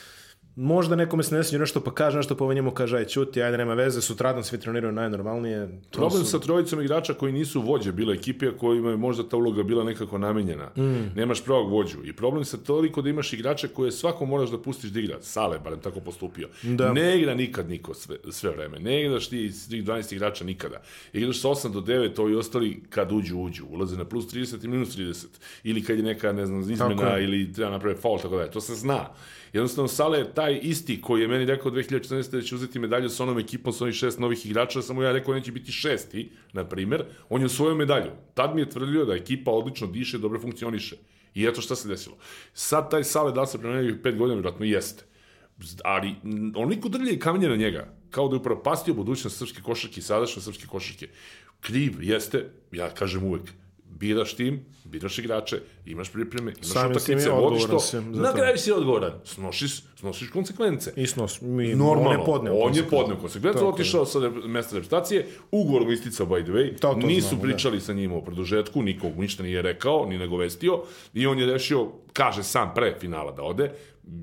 Možda nekome se ne sviđa nešto pa kaže nešto pa ovaj njemu kaže aj čuti, ajde nema veze, sutradan svi treniraju najnormalnije. To Problem su- sa trojicom igrača koji nisu vođe bile ekipe, a kojima je možda ta uloga bila nekako namenjena. Mm. Nemaš pravog vođu. I problem sa toliko da imaš igrača koje svako moraš da pustiš da igra. Sale, barem tako postupio. Da. Ne igra nikad niko sve, sve vreme. Ne igraš ti iz tih 12 igrača nikada. Igraš sa 8 do 9, ovi ostali kad uđu, uđu. Ulaze na plus 30 i minus 30. Ili kad je neka, ne znam, izmena ili treba napraviti faul, tako da je. To se zna. Jednostavno, Sale je taj isti koji je meni rekao 2014. da će uzeti medalju sa onom ekipom, sa onih šest novih igrača, samo ja rekao neće biti šesti, na primer, on je osvojio medalju. Tad mi je tvrdio da ekipa odlično diše, dobro funkcioniše. I eto šta se desilo. Sad taj Sale da se promenio pet godina, vjerojatno jeste. Ali onoliko drlje i kamenje na njega, kao da je upropastio budućnost srpske košarke i sadašnje srpske košarke. Kriv jeste, ja kažem uvek, biraš tim, biraš igrače, imaš pripreme, imaš Samim utakmice, vodiš to. za Na kraju si odgovoran. Snosiš, snosiš konsekvence. I snos, mi, Normalno, on je podneo. on je podneo konsekvence, otišao sa mesta reprezentacije, ugovor mu isticao by the way, To- to nisu znamo, pričali sa njim o produžetku, nikog ništa nije rekao, ni nagovestio, i on je rešio, kaže sam pre finala da ode,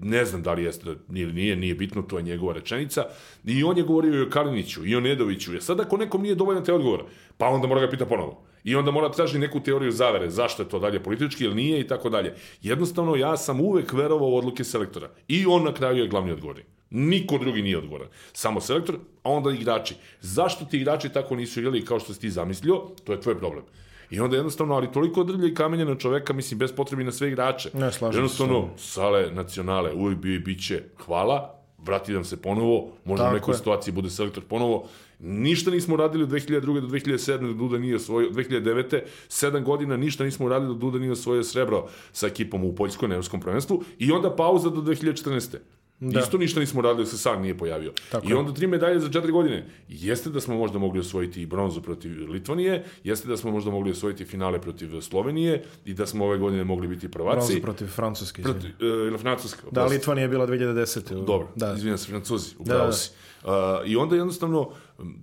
ne znam da li jeste ili nije, nije bitno, to je njegova rečenica, i on je govorio i o Kaliniću, i o Nedoviću, jer sad ako nekom nije dovoljno te odgovor, pa onda mora ga pita ponovo. I onda mora traži neku teoriju zavere, zašto je to dalje politički ili nije i tako dalje. Jednostavno, ja sam uvek verovao u odluke selektora. I on na kraju je glavni odgovornik. Niko drugi nije odgovoran. Samo selektor, a onda igrači. Zašto ti igrači tako nisu igrali kao što si ti zamislio, to je tvoj problem. I onda jednostavno, ali toliko drlja i kamenja na čoveka, mislim, bez potrebi na sve igrače. Ne, slažem se jednostavno, sale, nacionale, uvijek bio i bit će, hvala, vrati nam se ponovo, možda Tako u nekoj je. situaciji bude selektor ponovo. Ništa nismo radili od 2002. do 2007. da Duda nije osvojio, 2009. sedam godina ništa nismo uradili da Duda nije osvojio srebro sa ekipom u Poljskoj na Evropskom prvenstvu i onda pauza do 2014. Da. Isto ništa nismo radili, se sam nije pojavio. Tako I onda tri medalje za četiri godine. Jeste da smo možda mogli osvojiti i bronzu protiv Litvanije, jeste da smo možda mogli osvojiti finale protiv Slovenije i da smo ove godine mogli biti prvaci. Bronza protiv Francuske. Protiv, e, ili Francuska. Da. Litvanija je bila 2010. Dobro, Da. da. izvinjam se, Francuzi, Da, upravo da. si. Uh, I onda jednostavno,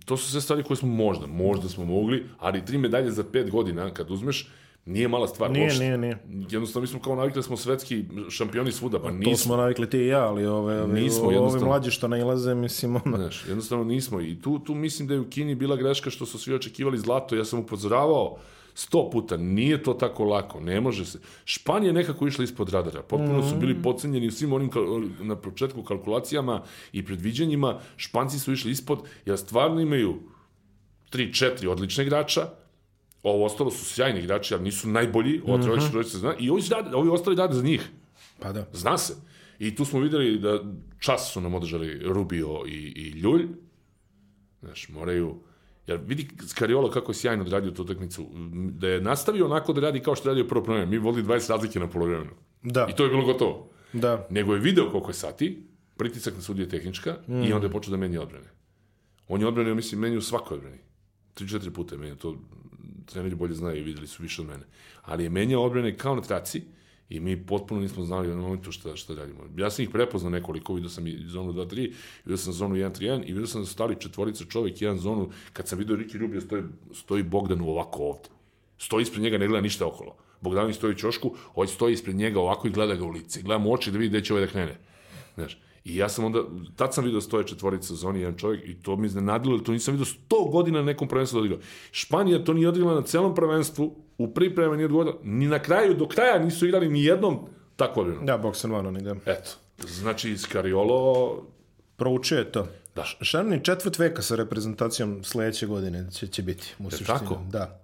to su sve stvari koje smo možda, možda smo mogli, ali tri medalje za pet godina, kad uzmeš, nije mala stvar. Nije, uopšte. nije, nije. Jednostavno, mi smo kao navikli da smo svetski šampioni svuda, pa To nismo. smo navikli ti i ja, ali ove, ove, Nismo, jednostavno. mlađi što nailaze, mislim, ono, Znaš, jednostavno nismo. I tu, tu mislim da je u Kini bila greška što su svi očekivali zlato. Ja sam upozoravao sto puta, nije to tako lako, ne može se. Španija je nekako išla ispod radara. Potpuno su bili podcenjeni u svim onim na početku kalkulacijama i predviđanjima. Španci su išli ispod, jer stvarno imaju 3-4 odlične igrača, ovo ostalo su sjajni igrači, ali nisu najbolji, ova trojica trojica zna, i ovi, rade, ovi ostali rade za njih. pa da. Zna se. I tu smo videli da čas su nam održali Rubio i, i Ljulj. Znaš, moraju... Jer vidi Skariolo kako je sjajno odradio tu utakmicu. Da je nastavio onako da radi kao što je radio prvo polovremenu. Mi vodili 20 razlike na polovremenu. Da, I to je bilo gotovo. da. Nego je video koliko je sati, pritisak na sudije tehnička i onda je počeo da menja odbrane. On je odbrane, ja mislim, menio u svakoj odbrani. Tri, četiri puta je menio, to treneri bolje znaju i videli su više od mene. Ali je menjao odbrane kao na traci i mi potpuno nismo znali u momentu šta, šta radimo. Ja sam ih prepoznao nekoliko, vidio sam i zonu 2-3, vidio sam zonu 1-3-1 i vidio sam da su stali četvorica čovek, jedan zonu, kad sam vidio Riki Rubio stoji, stoji Bogdanu ovako ovde. Stoji ispred njega, ne gleda ništa okolo. Bogdanović stoji u ćošku, ovaj stoji ispred njega ovako i gleda ga u lice. Gleda mu oči da vidi gde će ovaj da krene. Znaš, I ja sam onda, tad sam vidio stoje četvorica u zoni, jedan čovjek, i to mi iznenadilo, to nisam vidio 100 godina na nekom prvenstvu da odigrao. Španija to nije odigrala na celom prvenstvu, u pripremi nije odgovorila, ni na kraju, do kraja nisu igrali ni jednom takvu odbranu. Da, Boxer One, oni, da. Eto, znači Proučio je to. Da. Šarni četvrt veka sa reprezentacijom sledeće godine će, će biti, u suštini. tako? Da.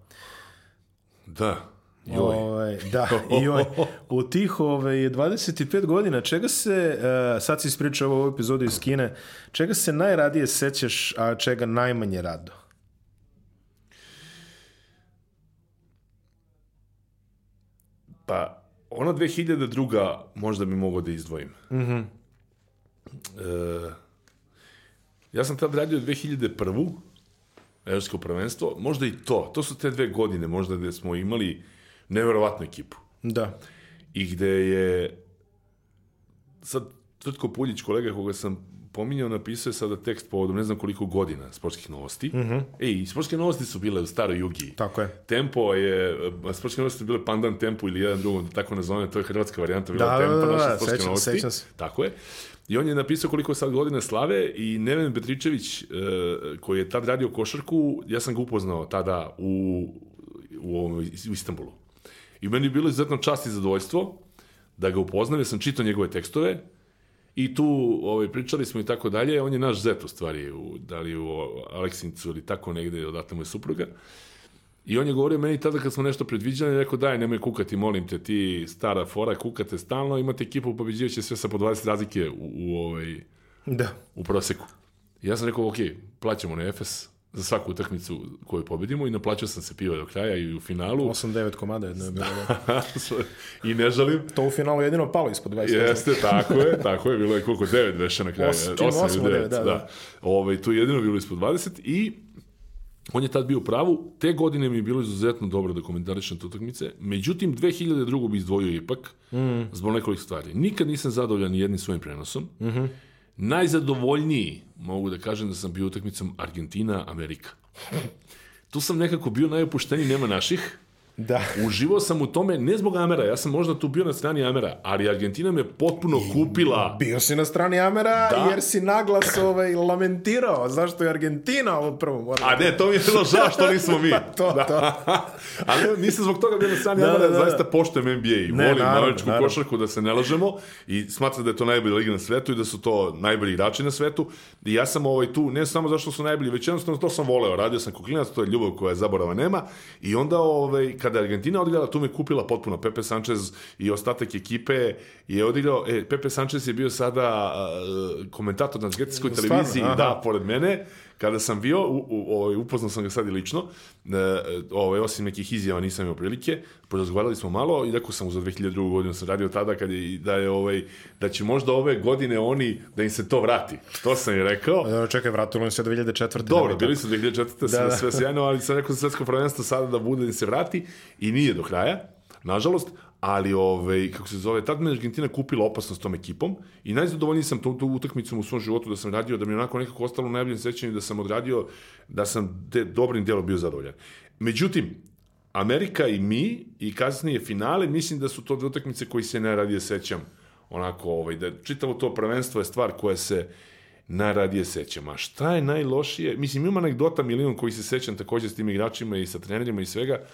da, joj, Ovaj, da, joj. U tih ovaj, 25 godina, čega se, uh, sad si ispričao ovu epizodu iz Kine, čega se najradije sećaš, a čega najmanje rado? Pa, ona 2002. možda bi mogao da izdvojim. Mm -hmm. e, ja sam tad radio 2001. Evropsko prvenstvo, možda i to. To su te dve godine možda gde smo imali neverovatnu ekipu. Da. I gde je sad Tvrtko Puljić, kolega koga sam pominjao, napisao je sada tekst povodom ne znam koliko godina sportskih novosti. Mm -hmm. Ej, i sportske novosti su bile u staroj Jugi. Tako je. Tempo je, sportske novosti su bile pandan tempu ili jedan drugom, da tako nazovem, to je hrvatska varijanta bila Da, tempa, da, da, naše da, sportske sećam- novosti. sećam se. Tako je. I on je napisao koliko sad godina slave i Neven Petričević, e, koji je tad radio košarku, ja sam ga upoznao tada u, u, ovom, u Istanbulu. I meni je bilo izuzetno čast i zadovoljstvo da ga upoznam, ja sam čitao njegove tekstove i tu ovaj, pričali smo i tako dalje, on je naš zet u stvari, u, da li u Aleksincu ili tako negde, odatle mu je supruga. I on je govorio meni tada kad smo nešto predviđali, rekao daj nemoj kukati, molim te, ti stara fora, kukate stalno, imate ekipu, pobeđivat će sve sa po 20 razlike u, u, ovaj, Da. u proseku. I ja sam rekao, ok, plaćamo na Efes za svaku utakmicu koju pobedimo i naplaćao sam se piva do kraja i u finalu. 8-9 komada jedno je bilo. Da. I ne žalim. To u finalu jedino palo ispod 20. Jeste, tako je, tako je, bilo je koliko, 9 veša na kraju. Osam, čini Osam osam, ili devet, devet, da, da. da. Ovaj, tu je jedino bilo ispod 20 i on je tad bio u pravu. Te godine mi je bilo izuzetno dobro da komentarišem te utakmice. Međutim, 2002. bi izdvojio ipak mm. zbog nekoliko stvari. Nikad nisam zadovoljan ni jednim svojim prenosom. Mm -hmm. Najzadovoljniji, mogu da kažem da sam bio utakmicom Argentina-Amerika. Tu sam nekako bio najopušteniji, nema naših. Da. Uživao sam u tome, ne zbog Amera, ja sam možda tu bio na strani Amera, ali Argentina me potpuno kupila. Bio si na strani Amera Da. jer si naglas ovaj, lamentirao zašto je Argentina ovo prvo moram. A ne, to mi je bilo žao što nismo mi. to, da. ali evo, nisam zbog toga bio na strani Da, Amera, da, da. zaista poštujem NBA i Ne, volim naravno, američku naravno. košarku, da se ne lažemo i smatram da je to najbolja liga na svetu i da su to najbolji igrači na svetu. I ja sam ovaj tu, ne samo zašto su najbolji, već jednostavno to sam voleo. Radio sam kuklinac, to je ljubav koja zaborava nema. I onda, ovaj, kada je Argentina odigrala, tu me kupila potpuno. Pepe Sanchez i ostatak ekipe je odigrao. E, Pepe Sanchez je bio sada a, komentator na argentinskoj Stvarno? televiziji, Aha. da, pored mene, kada sam bio, u, u, ovaj, upoznao sam ga sad i lično, e, ovaj, osim nekih izjava nisam imao prilike, porazgovarali smo malo i rekao sam mu za 2002. godinu sam radio tada kad je, da, je, ovaj, da će možda ove godine oni, da im se to vrati. To sam i rekao. Dobro, čekaj, vratilo im se 2004. Dobro, nemoj bili su 2004. sve, da. sve sjajno, ali sam rekao za svetsko prvenstvo sada da bude da se vrati i nije do kraja, nažalost, ali ovaj, kako se zove, tad me Argentina kupila opasno s tom ekipom i najzadovoljniji sam tom, tom utakmicom u svom životu da sam radio, da mi je onako nekako ostalo u sećanju da sam odradio, da sam de, dobrim delom bio zadovoljan. Međutim, Amerika i mi i kasnije finale, mislim da su to dve utakmice koji se najradije sećam. Onako, ovaj, da čitavo to prvenstvo je stvar koja se najradije sećam. A šta je najlošije? Mislim, ima anegdota milion koji se sećam takođe s tim igračima i sa trenerima i svega.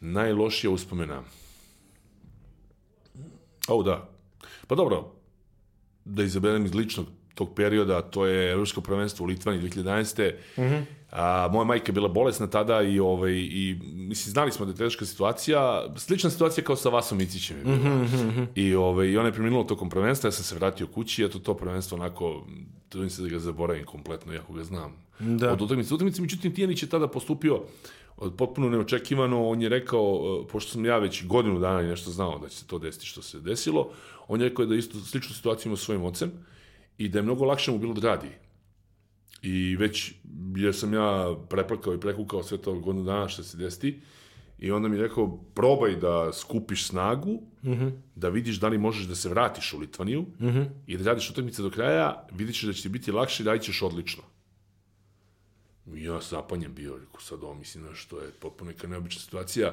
Najlošija uspomena. O, da. Pa dobro, da izaberem iz ličnog tog perioda, to je Evropsko prvenstvo u Litvani 2011. Mm -hmm. A, moja majka je bila bolesna tada i, ovaj, i mislim, znali smo da je teška situacija. Slična situacija kao sa Vasom Icićem je bila. Mm -hmm. I, ovaj, I ona je preminula tokom prvenstva, ja sam se vratio kući, eto to prvenstvo onako, trudim se da ga zaboravim kompletno, jako ga znam. Da. Od utakmice. Utakmice, međutim, Tijanić je tada postupio potpuno neočekivano, on je rekao, e, pošto sam ja već godinu dana i nešto znao da će se to desiti što se desilo, on je rekao da isto sličnu situaciju imao svojim ocem i da je mnogo lakše mu bilo da radi. I već, jer sam ja preplakao i prekukao sve to godinu dana što se desiti, i onda mi je rekao, probaj da skupiš snagu, da vidiš da li možeš da se vratiš u Litvaniju i da radiš utakmice do kraja, vidit ćeš da će ti biti lakše i radit ćeš odlično. Ja zapanjem bio, rekao, sad ovo mislim, znaš, to je potpuno neka neobična situacija.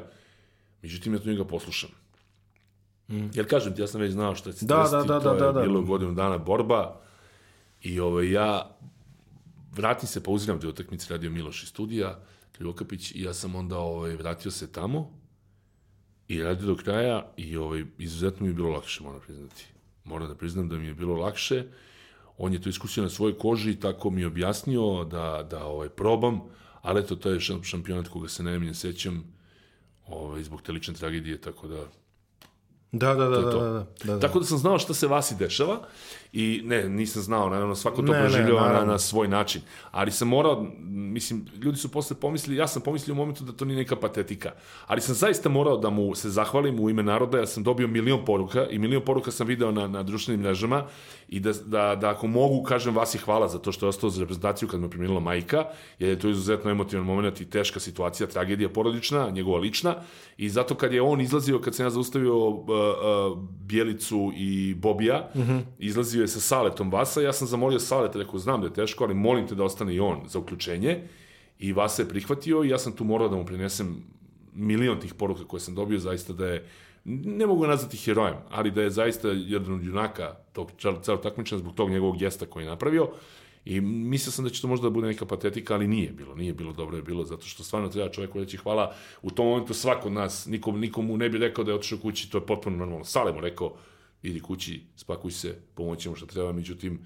Međutim, ja to njega poslušam. Jer kažem ti, ja sam već znao će se Da, da, da, to da, je da. bilo godinu dana borba i ovaj, ja vratim se, pauziram te utakmice, radio Miloš iz studija, Krivokapić, i ja sam onda ovaj, vratio se tamo i radio do kraja i ovaj, izuzetno mi je bilo lakše, moram priznati. Moram da priznam da mi je bilo lakše. On je to iskusio na svojoj koži i tako mi je objasnio da, da ovaj, probam, ali eto, to je šam- šampionat koga se najmanje sećam ovaj, zbog te lične tragedije, tako da Da, da, da, da, to. da, da, da. Tako da sam znao šta se Vasi dešava i ne, nisam znao, naravno svako to preživljava na, na svoj način. Ali sam morao, mislim, ljudi su posle pomislili, ja sam pomislio u momentu da to nije neka patetika. Ali sam zaista morao da mu se zahvalim u ime naroda, jer sam dobio milion poruka i milion poruka sam video na, na društvenim mrežama i da, da, da ako mogu, kažem Vasi hvala za to što je ostao za reprezentaciju kad me primilila majka, jer je to izuzetno emotivan moment i teška situacija, tragedija porodična, njegova lična i zato kad je on izlazio, kad sam ja zaustavio uh, uh, Bjelicu i Bobija, mm -hmm. izlazio je sa Saletom Vasa, ja sam zamolio Saleta, rekao, znam da je teško, ali molim te da ostane i on za uključenje. I Vasa je prihvatio i ja sam tu morao da mu prinesem milion tih poruka koje sam dobio, zaista da je ne mogu nazvati herojem, ali da je zaista jedan od junaka tog cel- celog takmičenja zbog tog njegovog gesta koji je napravio i mislio sam da će to možda da bude neka patetika, ali nije bilo, nije bilo dobro je bilo, zato što stvarno treba čoveku reći hvala. U tom momentu svako od nas, nikom, nikomu ne bi rekao da je otišao kući, to je potpuno normalno. Sale mu rekao, idi kući, spakuj se, pomoći mu što treba, međutim,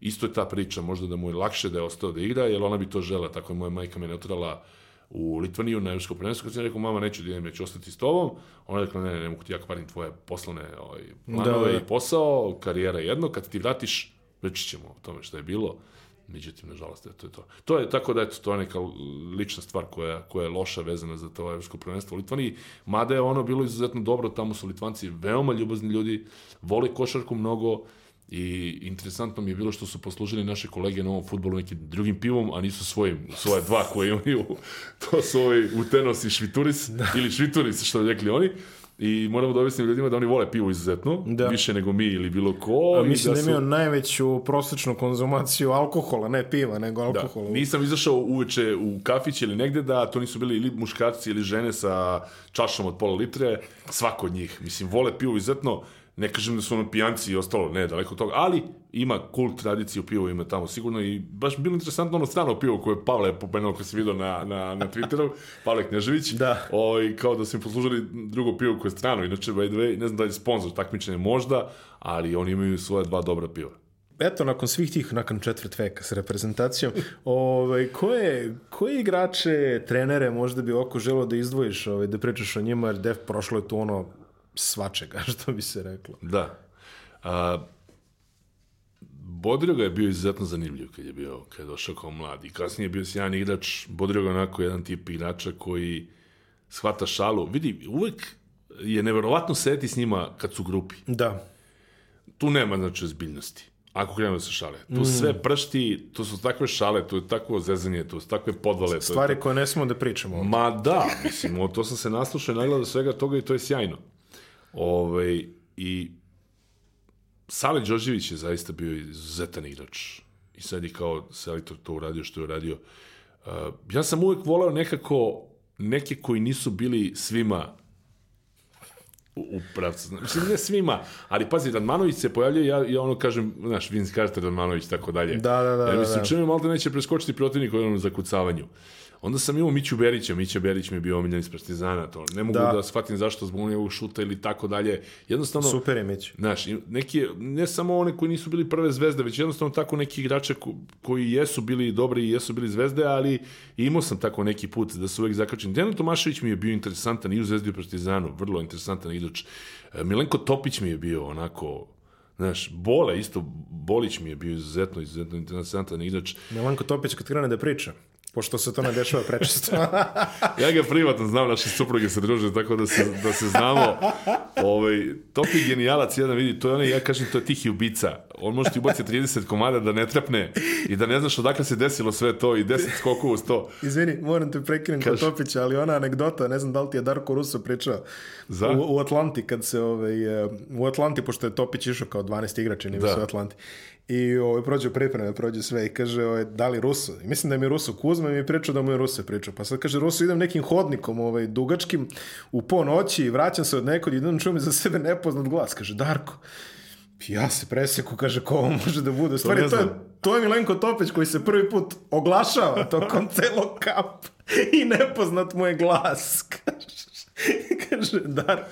isto je ta priča, možda da mu je lakše da je ostao da igra, jer ona bi to žela, tako je moja majka me otrala u Litvaniju na Evropsko prvenstvo, kad sam rekao, mama, neću da idem, ja ću ostati s tobom, ona je rekla, ne, ne, ne mogu ti ja kvarim tvoje poslovne ovaj, planove Da, da. i posao, karijera jedno, kad ti vratiš, reći ćemo o tome što je bilo, međutim, nažalost, eto je to. To je tako da, eto, to je neka lična stvar koja, koja je loša vezana za to Evropsko prvenstvo u Litvaniji, mada je ono bilo izuzetno dobro, tamo su Litvanci veoma ljubazni ljudi, vole košarku mnogo, I interesantno mi je bilo što su poslužili naše kolege na ovom futbolu nekim drugim pivom, a nisu svojim, svoje dva koje imaju. To su ovi Utenos i Švituris, ili Švituris, što bi rekli oni. I moramo da objasnimo ljudima da oni vole pivo izuzetno, Da. više nego mi ili bilo ko. A mislim da, su- imaju najveću prosječnu konzumaciju alkohola, ne piva, nego Da, alkohola. nisam izašao uveče u kafić ili negde da to nisu bili ili muškarci ili žene sa čašom od pola litre, svako od njih. Mislim, vole pivo izuzetno, ne kažem da su ono pijanci i ostalo, ne, daleko od toga, ali ima kult tradiciju pivo ima tamo sigurno i baš bilo interesantno ono strano pivo koje je Pavle pomenuo koje sam vidio na, na, na Twitteru, Pavle Knežević, Da. Oj, kao da su im poslužili drugo pivo koje je strano, inače, by the way, ne znam da li je sponsor takmičenja možda, ali oni imaju svoje dva dobra piva. Eto, nakon svih tih, nakon četvrt veka s reprezentacijom, ovaj, koje, koje igrače, trenere možda bi oko želo da izdvojiš, ovaj, da pričaš o njima, jer def prošlo je tu ono svačega, što bi se reklo. Da. A, Bodroga je bio izuzetno zanimljiv kad je bio, kad je došao kao mlad. I kasnije je bio sjajan igrač. Bodroga je onako jedan tip igrača koji shvata šalu. Vidi, uvek je neverovatno sedeti s njima kad su u grupi. Da, Tu nema, znači, ozbiljnosti. Ako krenemo da se šale. Tu sve pršti, to su takve šale, to je takvo zezanje, to su takve podvale. to je stvari koje ne smemo da pričamo. Ma da, mislim, o, to sam se naslušao i nagledao svega toga i to je sjajno. Ove, I Sale Đorđević je zaista bio izuzetan igrač. I sad je kao selektor to uradio što je uradio. Uh, ja sam uvek voleo nekako neke koji nisu bili svima u, u pravcu. Mislim, ne svima, ali pazi, Radmanović se pojavljuje, ja, ja ono kažem, znaš, Vince Carter, Radmanović, tako dalje. Da, da, da, da, mislim, da. čemu malo da neće preskočiti protivnik u onom zakucavanju. Onda sam imao Miću Berića, Mića Berić mi je bio omiljen iz Partizana, to ne mogu da, Da. shvatim zašto zbog njegovog šuta ili tako dalje. Jednostavno, Super je Mić. Znaš, neki, ne samo one koji nisu bili prve zvezde, već jednostavno tako neki igrače ko, koji jesu bili dobri i jesu bili zvezde, ali imao sam tako neki put da su uvek zakačeni. Dejan Tomašević mi je bio interesantan i u Zvezdi i u Partizanu, vrlo interesantan igrač. E, Milenko Topić mi je bio onako, znaš, Bole isto, Bolić mi je bio izuzetno, izuzetno interesantan igrač. Milanko Topić kad krene da priča, pošto se to ne dešava prečesto. Ja ga privatno znam, naše supruge se druže, tako da se, da se znamo. Ovaj, Topi genijalac jedan, vidi, to je onaj, ja kažem, to je tihi ubica. On može ti ubaciti 30 komada da ne trepne i da ne znaš odakle se desilo sve to i 10 skokova uz to. Izvini, moram te prekinem kod Kaži. Topića, ali ona anegdota, ne znam da li ti je Darko Russo pričao Za? u, u Atlanti, kad se ovaj, e, u Atlanti, pošto je Topić išao kao 12 igrača, nije da. u Atlanti. I ovaj, prođe pripreme, prođe sve i kaže, ovaj, da li Ruso? I mislim da mi je Ruso Kuzma mi je pričao da mu je Ruso pričao. Pa sad kaže, Ruso, idem nekim hodnikom ovaj, dugačkim u po noći i vraćam se od nekod i idem čujem za sebe nepoznat glas. Kaže, Darko, ja se preseku, kaže, ko ovo može da bude. U stvari, ne to, je, to je Milenko Topić koji se prvi put oglašava tokom celog kap i nepoznat mu je glas. Kaže, kaže Dar.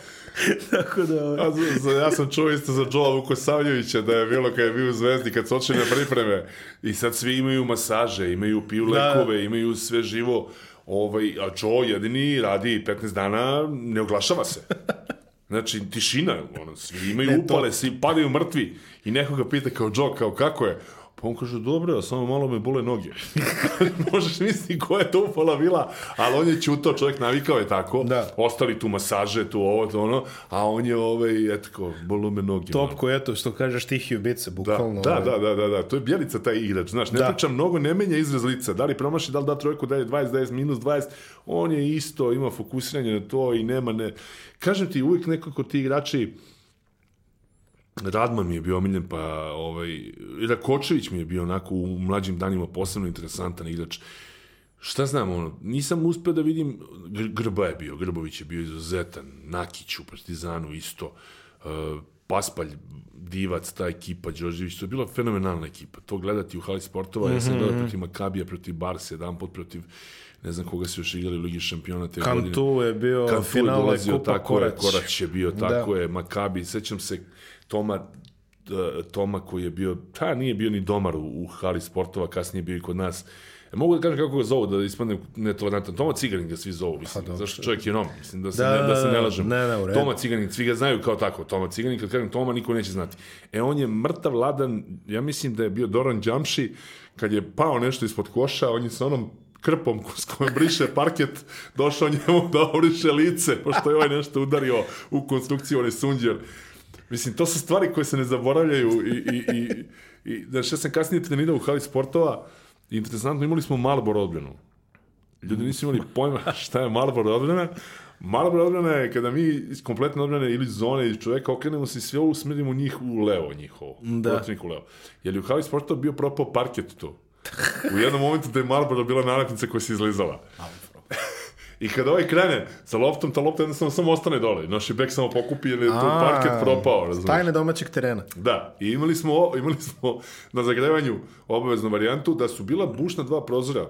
Tako da... ovaj, A, za, za, ja sam čuo isto za Joela Vukosavljevića da je bilo kad je bio u Zvezdi, kad su očeli na pripreme. I sad svi imaju masaže, imaju piju lekove, imaju sve živo. Ovaj, a Joe jedini radi 15 dana, ne oglašava se. Znači, tišina, ono, svi imaju Ne, to- upale, svi padaju mrtvi. I nekoga pita kao Joe, kao kako je? Pa on kaže, dobro, samo malo me bole noge. Možeš misliti koja je to upala bila, ali on je čutao, čovjek navikao je tako. Da. Ostali tu masaže, tu ovo, to ono, a on je ovaj, eto kao, bolo me noge. malo. Topko, eto, što kažeš tihi ubica, Da, bukvalno. da, ovaj. da, da, da, da, to je Bjelica taj igrač, znaš, ne Da. pričam mnogo, ne menja izraz lica, da li promaši, da li da trojku, da je 20, da je minus 20, on je isto, ima fokusiranje na to i nema, ne, kažem ti, uvijek nekako ti igrači, Radman mi je bio omiljen, pa ovaj, Rakočević mi je bio onako u mlađim danima posebno interesantan igrač. Šta znam, ono, nisam uspio da vidim, Gr- Grba je bio, Grbović je bio izuzetan, Nakić u Partizanu isto, uh, Paspalj, Divac, ta ekipa, Đorđević, to je bila fenomenalna ekipa. To gledati u hali sportova, ja sam Mhm. gledao protiv Makabija, protiv Barse, jedan pot protiv, ne znam koga su još igrali u Ligi šampiona te godine. Kantu je bio Kantu je finale dolazio, Kupa tako Korać. je, Korać je bio, tako je, Makabi, sećam se Toma, Toma koji je bio, ta nije bio ni domar u, u hali sportova, kasnije je bio i kod nas. E, mogu da kažem kako ga zovu, da ispadne netolerantan. Toma Ciganin ga svi zovu, mislim, zašto čovjek je rom, mislim, da se, Da, ne, da se ne da, lažem. ne, ne. Toma Ciganin, svi ga znaju kao tako, Toma Ciganin, kad kažem Toma, niko neće znati. E, on je mrtav ladan, ja mislim da je bio Doran Đamši, kad je pao nešto ispod koša, on je sa onom krpom s kojom briše parket, došao njemu da obriše lice, pošto je ovaj nešto udario u konstrukciju, onaj sunđer. Mislim, to su stvari koje se ne zaboravljaju i, i, i, i znaš, ja sam kasnije trenirao u hali sportova interesantno, imali smo Marlboro odbranu. Ljudi nisu imali pojma šta je Marlboro odbrana, Mala broj odbrana je kada mi iz kompletne odbrane ili zone iz čoveka okrenemo se i sve usmerimo njih u levo njihovo. Da. Protivnik u levo. Jer je u Havi sporta bio propao parket tu. U jednom momentu da je Marlboro bila nalepnica koja se izlizala. I kada ovaj krene sa loptom, ta lopta jednostavno samo ostane dole. Naš je bek samo pokupi jer je tu parket propao, razumiješ? Tajne domaćeg terena. Da, i imali smo, imali smo na zagrevanju obaveznu varijantu da su bila bušna dva prozora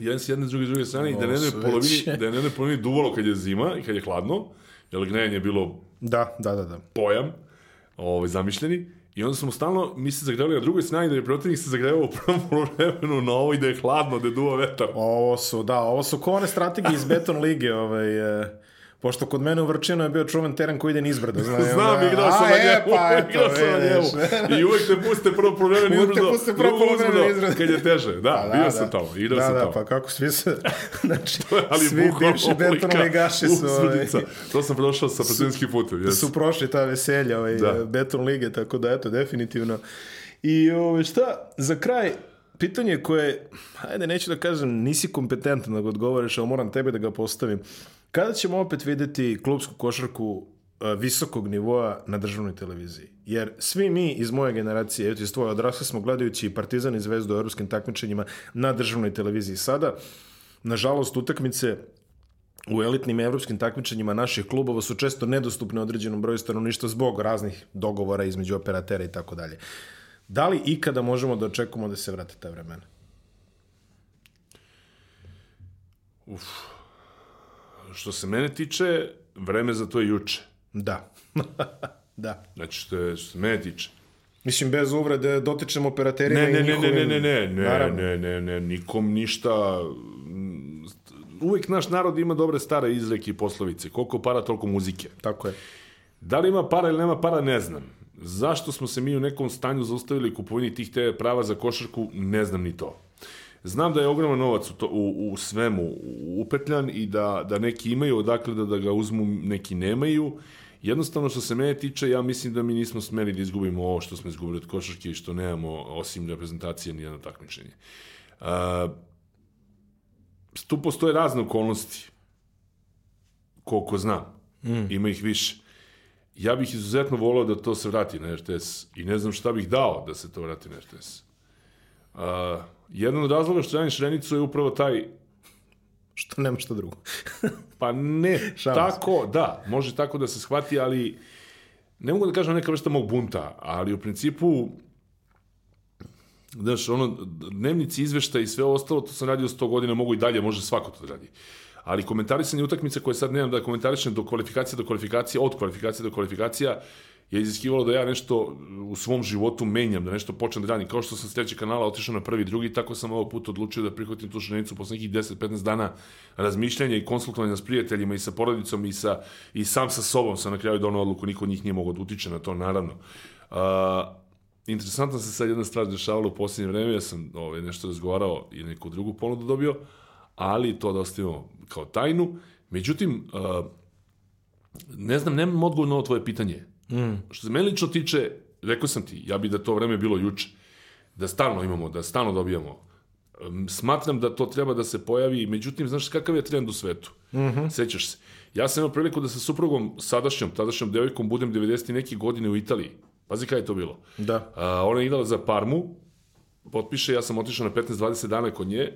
jedan s jedne, s druge, s druge strane, i da ne jednoj polovini, da je jednoj polovini duvalo kad je zima i kad je hladno, jer gnejanje je bilo Da, da, da, da. pojam, ovaj, zamišljeni, i onda smo stalno, mi se zagrevali na drugoj strani, da je protivnik se zagrevao u prvom vremenu na ovoj, da je hladno, da je duva vetar. Ovo su, da, ovo su kone strategije iz Beton Lige, ovaj, e, pošto kod mene u Vrčinu je bio čuven teren koji ide nizbrdo. Znam, Znam, igrao sam A, na e, njemu, pa, eto, igrao sam na njemu. I uvek te puste prvo polovreme Uvek te puste prvo kad je teže. Da, Pa, bio sam tamo, igrao da, sam da, tamo. pa kako svi se, znači, ali svi bivši Beton ovolika Ligaši su, ovaj. To sam prošao sa pratinskim putem. Yes. su prošli ta veselja ovaj, Da. Beton Lige, tako da eto, definitivno. I ovaj, šta, za kraj, pitanje koje, ajde neću da kažem, nisi kompetentan da ga odgovoriš, ali moram tebe da ga postavim. Kada ćemo opet videti klubsku košarku e, visokog nivoa na državnoj televiziji? Jer svi mi iz moje generacije, eto iz tvoje odrasle smo gledajući Partizan i Zvezdu u europskim takmičenjima na državnoj televiziji. Sada, nažalost, utakmice u elitnim evropskim takmičenjima naših klubova su često nedostupne određenom broju stanovništva zbog raznih dogovora između operatera i tako dalje. Da li ikada možemo da očekujemo da se vrate ta vremena? Što se mene tiče, vreme za to je juče. Da. da. Znači, što, je, što se mene tiče. Mislim, bez uvrede dotičemo operaterima Ne, i ne, ne, ne, njihovim... ne, ne, ne, ne, Naravno. ne, ne, ne, nikom ništa... Uvijek naš narod ima dobre stare izreke i poslovice. Koliko para, toliko muzike. Tako je. Da li ima para ili nema para, ne znam. Zašto smo se mi u nekom stanju zaustavili kupovini tih te prava za košarku, ne znam ni to. Znam da je ogroman novac u, to, u, u svemu upetljan i da, da neki imaju odakle da, da ga uzmu, neki nemaju. Jednostavno što se mene tiče, ja mislim da mi nismo smeli da izgubimo ovo što smo izgubili od košarke i što nemamo osim reprezentacije ni jedno takmičenje. Uh, tu postoje razne okolnosti. Koliko znam. Mm. Ima ih više. Ja bih izuzetno volao da to se vrati na RTS i ne znam šta bih dao da se to vrati na RTS. Uh, jedan od razloga što radim Šrenicu je upravo taj Što nema šta drugo. Pa ne, tako, da, može tako da se shvati, ali ne mogu da kažem neka vrsta mog bunta, ali u principu Znaš, ono, dnevnici, izvešta i sve ostalo, to sam radio 100 godina, mogu i dalje, može svako to da radi. Ali komentarisanje utakmice koje sad nemam da komentarišem do kvalifikacije do kvalifikacije, od kvalifikacije do kvalifikacija, je iziskivalo da ja nešto u svom životu menjam, da nešto počnem da radim. Kao što sam s trećeg kanala otišao na prvi, drugi, tako sam ovog puta odlučio da prihvatim tu šrenicu posle nekih 10-15 dana razmišljanja i konsultovanja s prijateljima i sa porodicom i, sa, i sam sa sobom sam na kraju donao odluku, niko od njih nije mogao da utiče na to, naravno. Uh, interesantno se sad jedna stvar dešavala u posljednje vreme, ja sam ovaj, nešto razgovarao i neku drugu ponudu dobio, ali to da ostavimo kao tajnu. Međutim, ne znam, nemam odgovor na ovo tvoje pitanje. Mm. Što se meni lično tiče, rekao sam ti, ja bi da to vreme bilo juče. Da stalno imamo, da stalno dobijamo. Smatram da to treba da se pojavi, međutim, znaš kakav je trend u svetu? Mm -hmm. Sećaš se. Ja sam imao priliku da sa suprugom, sadašnjom, tadašnjom devojkom, budem 90. neke godine u Italiji. Pazi kada je to bilo. Da. A, ona je igrala za Parmu, potpiše, ja sam otišao na 15-20 dana kod nje,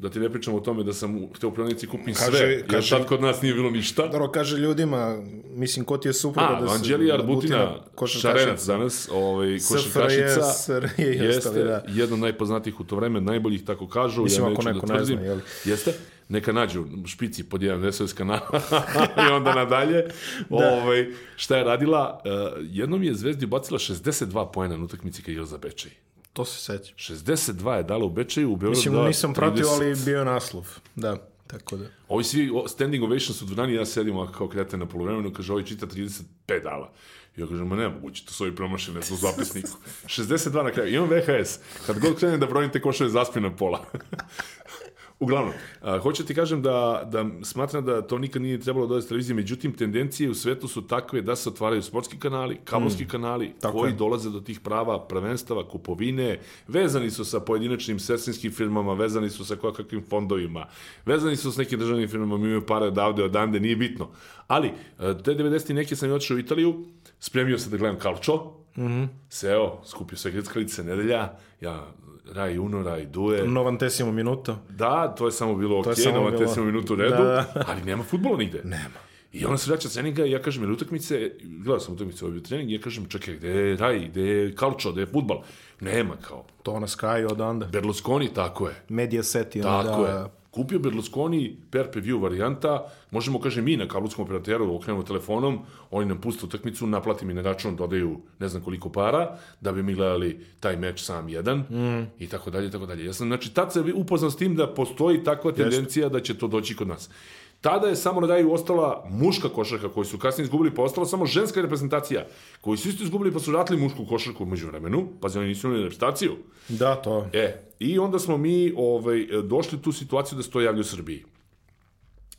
da ti ne pričam o tome da sam u- hteo u prodavnici kupim Kaže- sve, jer kaže- tad kod nas nije bilo ništa. Dobro, kaže ljudima, mislim, ko ti je supruga A, da se... Anđelija Arbutina, šarenac danas, ovaj, košarkašica, ostali, jeste da. jedna od najpoznatijih u to vreme, najboljih tako kažu, Mislim, ja neću neko da ne tvrdim. zna, jel? Jeste? Neka nađu špici pod jedan SOS kanala i onda nadalje. ovaj, šta je radila? Uh, jednom je Zvezdi ubacila 62 poena na utakmici kad je za Bečej. To se seća. 62 je dala u Bečeju, u Beogradu Mislim, dala nisam pratio, 30. ali bio naslov. Da, tako da. Ovi svi standing ovations u dvorani, ja sedim kao kreten na polovremenu, kaže, ovaj čita 35 dala. I ja kažem, ma nemoguće, to su ovi promašene u zapisniku. 62 na kraju. Imam VHS. Kad god krenem da brojim te košove, zaspi na pola. Uglavnom, a, hoću ti kažem da, da smatram da to nikad nije trebalo da s televizije, međutim, tendencije u svetu su takve da se otvaraju sportski kanali, kablovski kanali, tako koji je. dolaze do tih prava prvenstava, kupovine, vezani su sa pojedinačnim sestrinskim firmama, vezani su sa kakvim fondovima, vezani su s nekim državnim firmama, mi imaju pare odavde, odande, nije bitno. Ali, e, te 90. neke sam i otišao u Italiju, spremio se da gledam Calcio, mm -hmm. seo, skupio sve grickalice, nedelja, ja Raj Uno, Raj Due. Novantesimo minuto. Da, to je samo bilo je ok, samo na bilo- tesimo minutu u redu, Da, ali nema futbola nigde. Nema. I onda se vraća treninga i ja kažem, jel utakmice, gledao sam utakmice ovaj trening i ja kažem, čekaj, gde je Raj, gde je Calcio, gde je futbal? Nema kao. To na Sky odanda. Berlusconi, tako je. Media set onda... Tako je. Kupio Berlusconi per per view varijanta, možemo kaže mi na kablovskom operateru okrenemo telefonom, oni nam puste utakmicu, naplati mi na račun, dodaju ne znam koliko para, da bi mi gledali taj meč sam jedan mm. i tako dalje, tako dalje. Ja sam, znači, tad se upoznao s tim da postoji takva tendencija da će to doći kod nas. Tada je samo na daju ostala muška košarka koju su kasnije izgubili, pa ostala samo ženska reprezentacija koju su isto izgubili pa su vratili mušku košarku među vremenu, pazi oni nisu imali reprezentaciju. Da, to. E, i onda smo mi ovaj, došli u tu situaciju da se to javlja u Srbiji.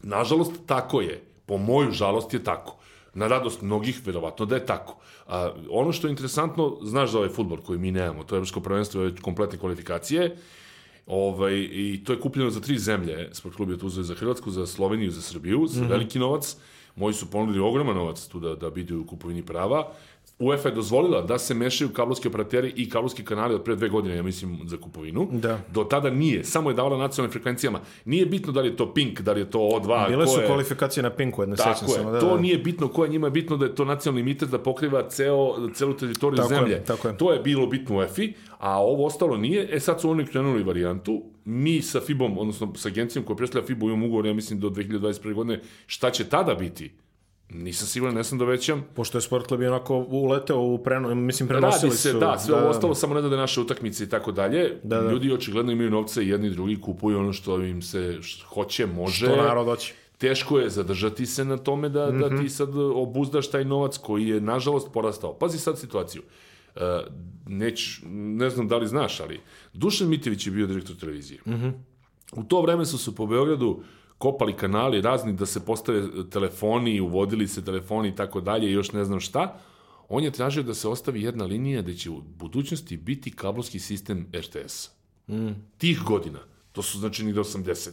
Nažalost, tako je. Po moju žalost je tako. Na radost mnogih, verovatno da je tako. A, ono što je interesantno, znaš za ovaj futbol koji mi nemamo, to je Evropsko prvenstvo, je kompletne kvalifikacije, Ovaj, I to je kupljeno za tri zemlje. Sport klub je tu uzeo za Hrvatsku, za Sloveniju, za Srbiju, za mm -hmm. veliki novac. Moji su ponudili ogroman novac tu da, da bide u kupovini prava. UEFA je dozvolila da se mešaju kablovski operateri i kablovski kanali od pre dve godine, ja mislim, za kupovinu. Da. Do tada nije, samo je davala nacionalnim frekvencijama. Nije bitno da li je to Pink, da li je to O2, Bile su je... kvalifikacije na Pinku, jedne Tako je, ono, Da, to da. nije bitno ko je njima je bitno da je to nacionalni emiter da pokriva ceo, celu teritoriju Tako je, zemlje. tako je. To je bilo bitno u EFI, a ovo ostalo nije. E sad su oni krenuli varijantu. Mi sa FIBom, odnosno sa agencijom koja predstavlja FIBu imamo ugovor, ja mislim, do 2021. godine. Šta će tada biti? Nisam siguran, ne sam dovećam. Pošto je sport klub onako uleteo u preno, mislim prenosili Radi se, su. da, sve ovo ostalo samo ne da naše utakmice i tako dalje. Da, da. Ljudi očigledno imaju novce i jedni i drugi kupuju ono što im se hoće, može. To narod hoće. teško je zadržati se na tome da, mm -hmm. da ti sad obuzdaš taj novac koji je nažalost porastao. Pazi sad situaciju. Uh, neć, ne znam da li znaš, ali Dušan Mitević je bio direktor televizije. Mm -hmm. U to vreme su se po Beogradu kopali kanali razni da se postave telefoni, uvodili se telefoni i tako dalje i još ne znam šta. On je tražio da se ostavi jedna linija da će u budućnosti biti kablovski sistem RTS. Mm. Tih godina. To su znači ni do 80.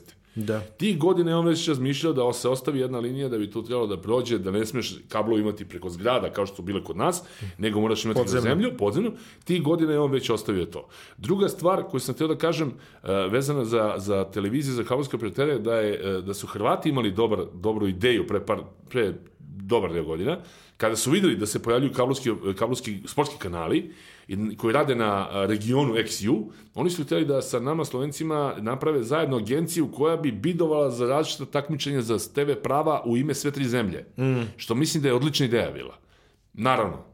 Da. Tih godina je on već razmišljao da se ostavi jedna linija da bi tu trebalo da prođe, da ne smeš kablo imati preko zgrada kao što su bile kod nas, nego moraš imati Podzemno. zemlju, podzemlju. Tih godina je on već ostavio to. Druga stvar koju sam htio da kažem, uh, vezana za, za televizije, za kablovske operatere, da, je, uh, da su Hrvati imali dobar, dobru ideju pre, par, pre dobar deo godina, kada su videli da se pojavljuju kablovski, kablovski sportski kanali i- koji rade na regionu XU, oni su htjeli da sa nama Slovencima naprave zajedno agenciju koja bi bidovala za različita takmičenja za TV prava u ime sve tri zemlje. Mm. Što mislim da je odlična ideja bila. Naravno,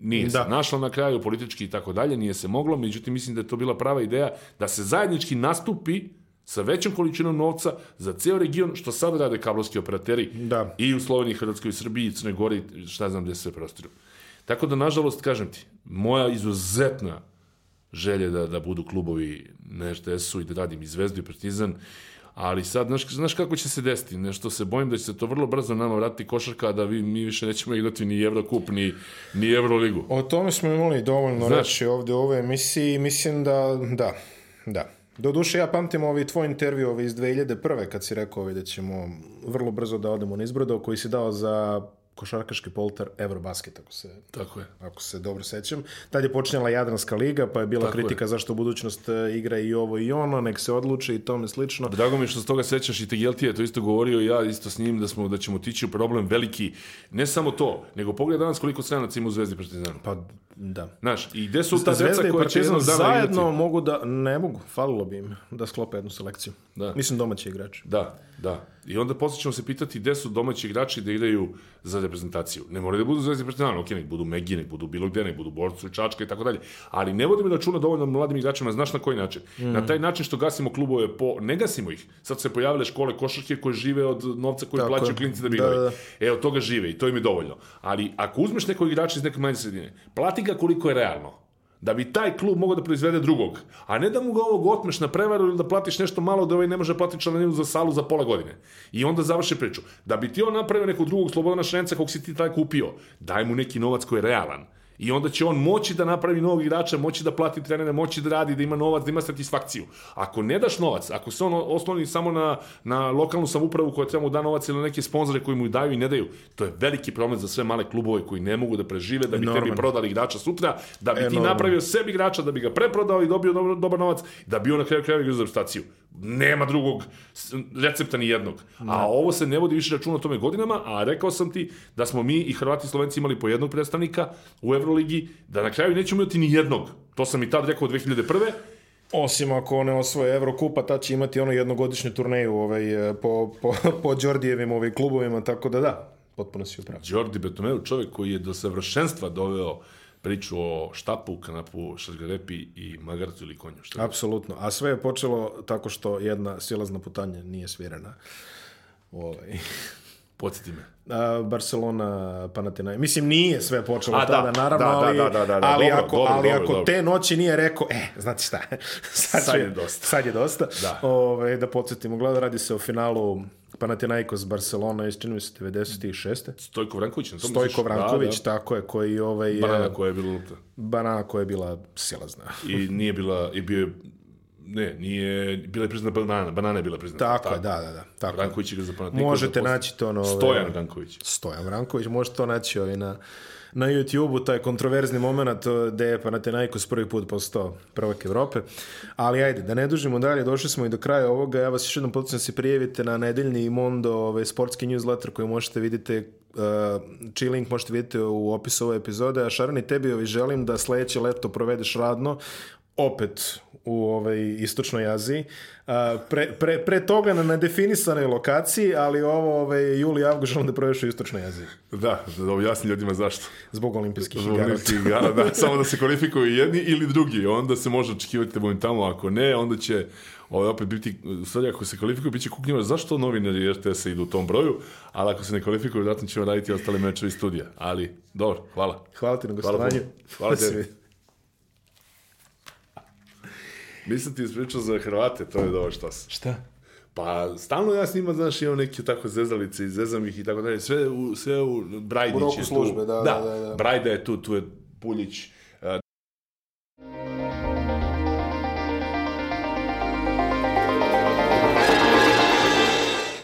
nije da. Se našla na kraju politički i tako dalje, nije se moglo, međutim mislim da je to bila prava ideja da se zajednički nastupi sa većom količinom novca za ceo region, što sad rade kablovski operateri Da. i u Sloveniji, Hrvatskoj, Srbiji, i Crnoj Gori, šta znam gde se prostiru. Tako da, nažalost, kažem ti, moja izuzetna želja da, da budu klubovi na RTS-u i da radim i Zvezdu i Partizan, ali sad, znaš, znaš kako će se desiti? Nešto se bojim da će se to vrlo brzo nama vratiti košarka, da vi, mi više nećemo igrati ni Evrokup, ni, ni Evroligu. O tome smo imali dovoljno Znaš. reći ovde u ovoj emisiji. Mislim da, da, da. Doduše, ja pamtim ovaj tvoj intervju ovaj iz 2001. kad si rekao ovaj da ćemo vrlo brzo da odemo na izbrodo koji si dao za košarkaški polter Eurobasket, ako se, Tako je. ako se dobro sećam. Tad je počinjala Jadranska liga, pa je bila Tako je. kritika zašto u budućnost e, igra i ovo i ono, nek se odluči i tome slično. Drago mi je što se toga sećaš i Tegelti je to isto govorio i ja isto s njim da smo da ćemo tići u problem veliki. Ne samo to, nego pogledaj danas koliko stranaca ima u Zvezdi Partizanu. Pa, da. Znaš, i gde su ta deca koja će jednog dana zajedno igrati? mogu da, ne mogu, falilo bi im da sklope jednu selekciju. Da. Mislim domaći igrači. Da, da. I onda posle ćemo se pitati gde su domaći igrači da igraju za reprezentaciju. Ne moraju da budu Zvezdi Partizan, ok, nek budu Megi, nek budu bilo gde, nek budu Borcu, Čačka i tako dalje. Ali ne vodimo računa dovoljno mladim igračima, znaš na koji način? Mm. Na taj način što gasimo klubove po... Ne gasimo ih. Sad su se pojavile škole košarke koje žive od novca koji Tako plaćaju klinci da bi Da, igrali. da. E, od toga žive i to im je dovoljno. Ali ako uzmeš nekog igrača iz neke manje sredine, plati ga koliko je realno. Da bi taj klub mogao da proizvede drugog. A ne da mu ga ovog otmeš na prevaru ili da platiš nešto malo da ovaj ne može platiti članinu za salu za pola godine. I onda završi priču. Da bi ti on napravio nekog drugog Slobodana Šrenca kog si ti taj kupio, daj mu neki novac koji je realan. I onda će on moći da napravi novog igrača, moći da plati trenere, moći da radi, da ima novac, da ima satisfakciju. Ako ne daš novac, ako se on osloni samo na, na lokalnu samupravu koja treba mu da novac ili na neke sponzore koji mu daju i ne daju, to je veliki problem za sve male klubove koji ne mogu da prežive, da bi Enorman. tebi prodali igrača sutra, da bi ti Enorman. napravio sebi igrača, da bi ga preprodao i dobio dobar, dobar novac, da bi on na kraju krajeva igrao za. Nema drugog recepta ni jednog. A ovo se ne vodi više računa o tome godinama, a rekao sam ti da smo mi i Hrvati i Slovenci imali po jednog predstavnika u Euroligi, da na kraju nećemo imati ni jednog. To sam i tad rekao 2001. Osim ako ne osvoje Evrokupa, tad će imati ono jednogodišnju turneju ovaj, e, po, po, po Đordijevim ovaj, klubovima, tako da da, potpuno si upravo. Jordi Betomeu, čovjek koji je do savršenstva doveo priču o štapu, kanapu, šargarepi i magarcu ili konju. Šta. Apsolutno. A sve je počelo tako što jedna silazna putanja nije svirena. Ovaj. Podsjeti me. A, Barcelona, Panathinaikos. Mislim, nije sve počelo A, da, tada, naravno, da, da, ali, da, da, da, ali, dobro, ako, dobro, ali dobro, ako dobro. te noći nije rekao, e, znate šta, sad, Sad je dosta. Sad je dosta. Da. Ove, da podsjetimo, gleda, radi se o finalu Panathinaikos Barcelona iz, čini mi se, 96. Stojko Vranković. na tom Stojko? Vranković, Da, tako je, koji ovaj, da. Banana koja je bila lupta. banana koja je bila silazna. I nije bila, i bio je, ne, nije, bila je priznata banana, banana je bila priznata. Tako je, da, da, da. Tako. je. Vranković igra za Panathinaikos. Možete za naći to ove- Stojan Vranković. Stojan Vranković, možete to naći ovaj na, na YouTube-u, taj kontroverzni moment eh, gde je Panathinaikos prvi put postao prvak Evrope. Ali ajde, da ne dužimo dalje, došli smo i do kraja ovoga. Ja vas još jednom podsjećam da se prijavite na nedeljni Mondo ovaj, sportski newsletter koji možete vidite Uh, čiji link možete vidjeti u opisu ove epizode, a Šarani tebi ovaj, želim da sledeće leto provedeš radno opet u ovaj istočnoj Aziji. Pre, pre, pre toga na nedefinisanoj lokaciji, ali ovo ovaj, juli i avgust želim da provedeš u istočnoj Aziji. Da, da objasni ljudima zašto. Zbog olimpijskih Zbog igara. olimpijskih igara, da, samo da se kvalifikuju jedni ili drugi, onda se može očekivati da budem tamo, ako ne, onda će ovaj, opet biti, sad ako se kvalifikuju, bit će kuknjiva, zašto novinari RTS-a idu u tom broju, ali ako se ne kvalifikuju, vjerojatno ćemo raditi ostale mečevi studija. Ali, dobro, hvala. Hvala ti na Hvala gostovanju. Hvala se tebi. vidi. Nisam ti ispričao za Hrvate, to je dobro što sam. Šta? Pa, stalno ja s njima, znaš, imam neke tako zezalice i zezam ih i tako dalje. Sve u, sve u Brajdić U roku je službe, tu. da, da, da, da. Brajda je tu, tu je Puljić,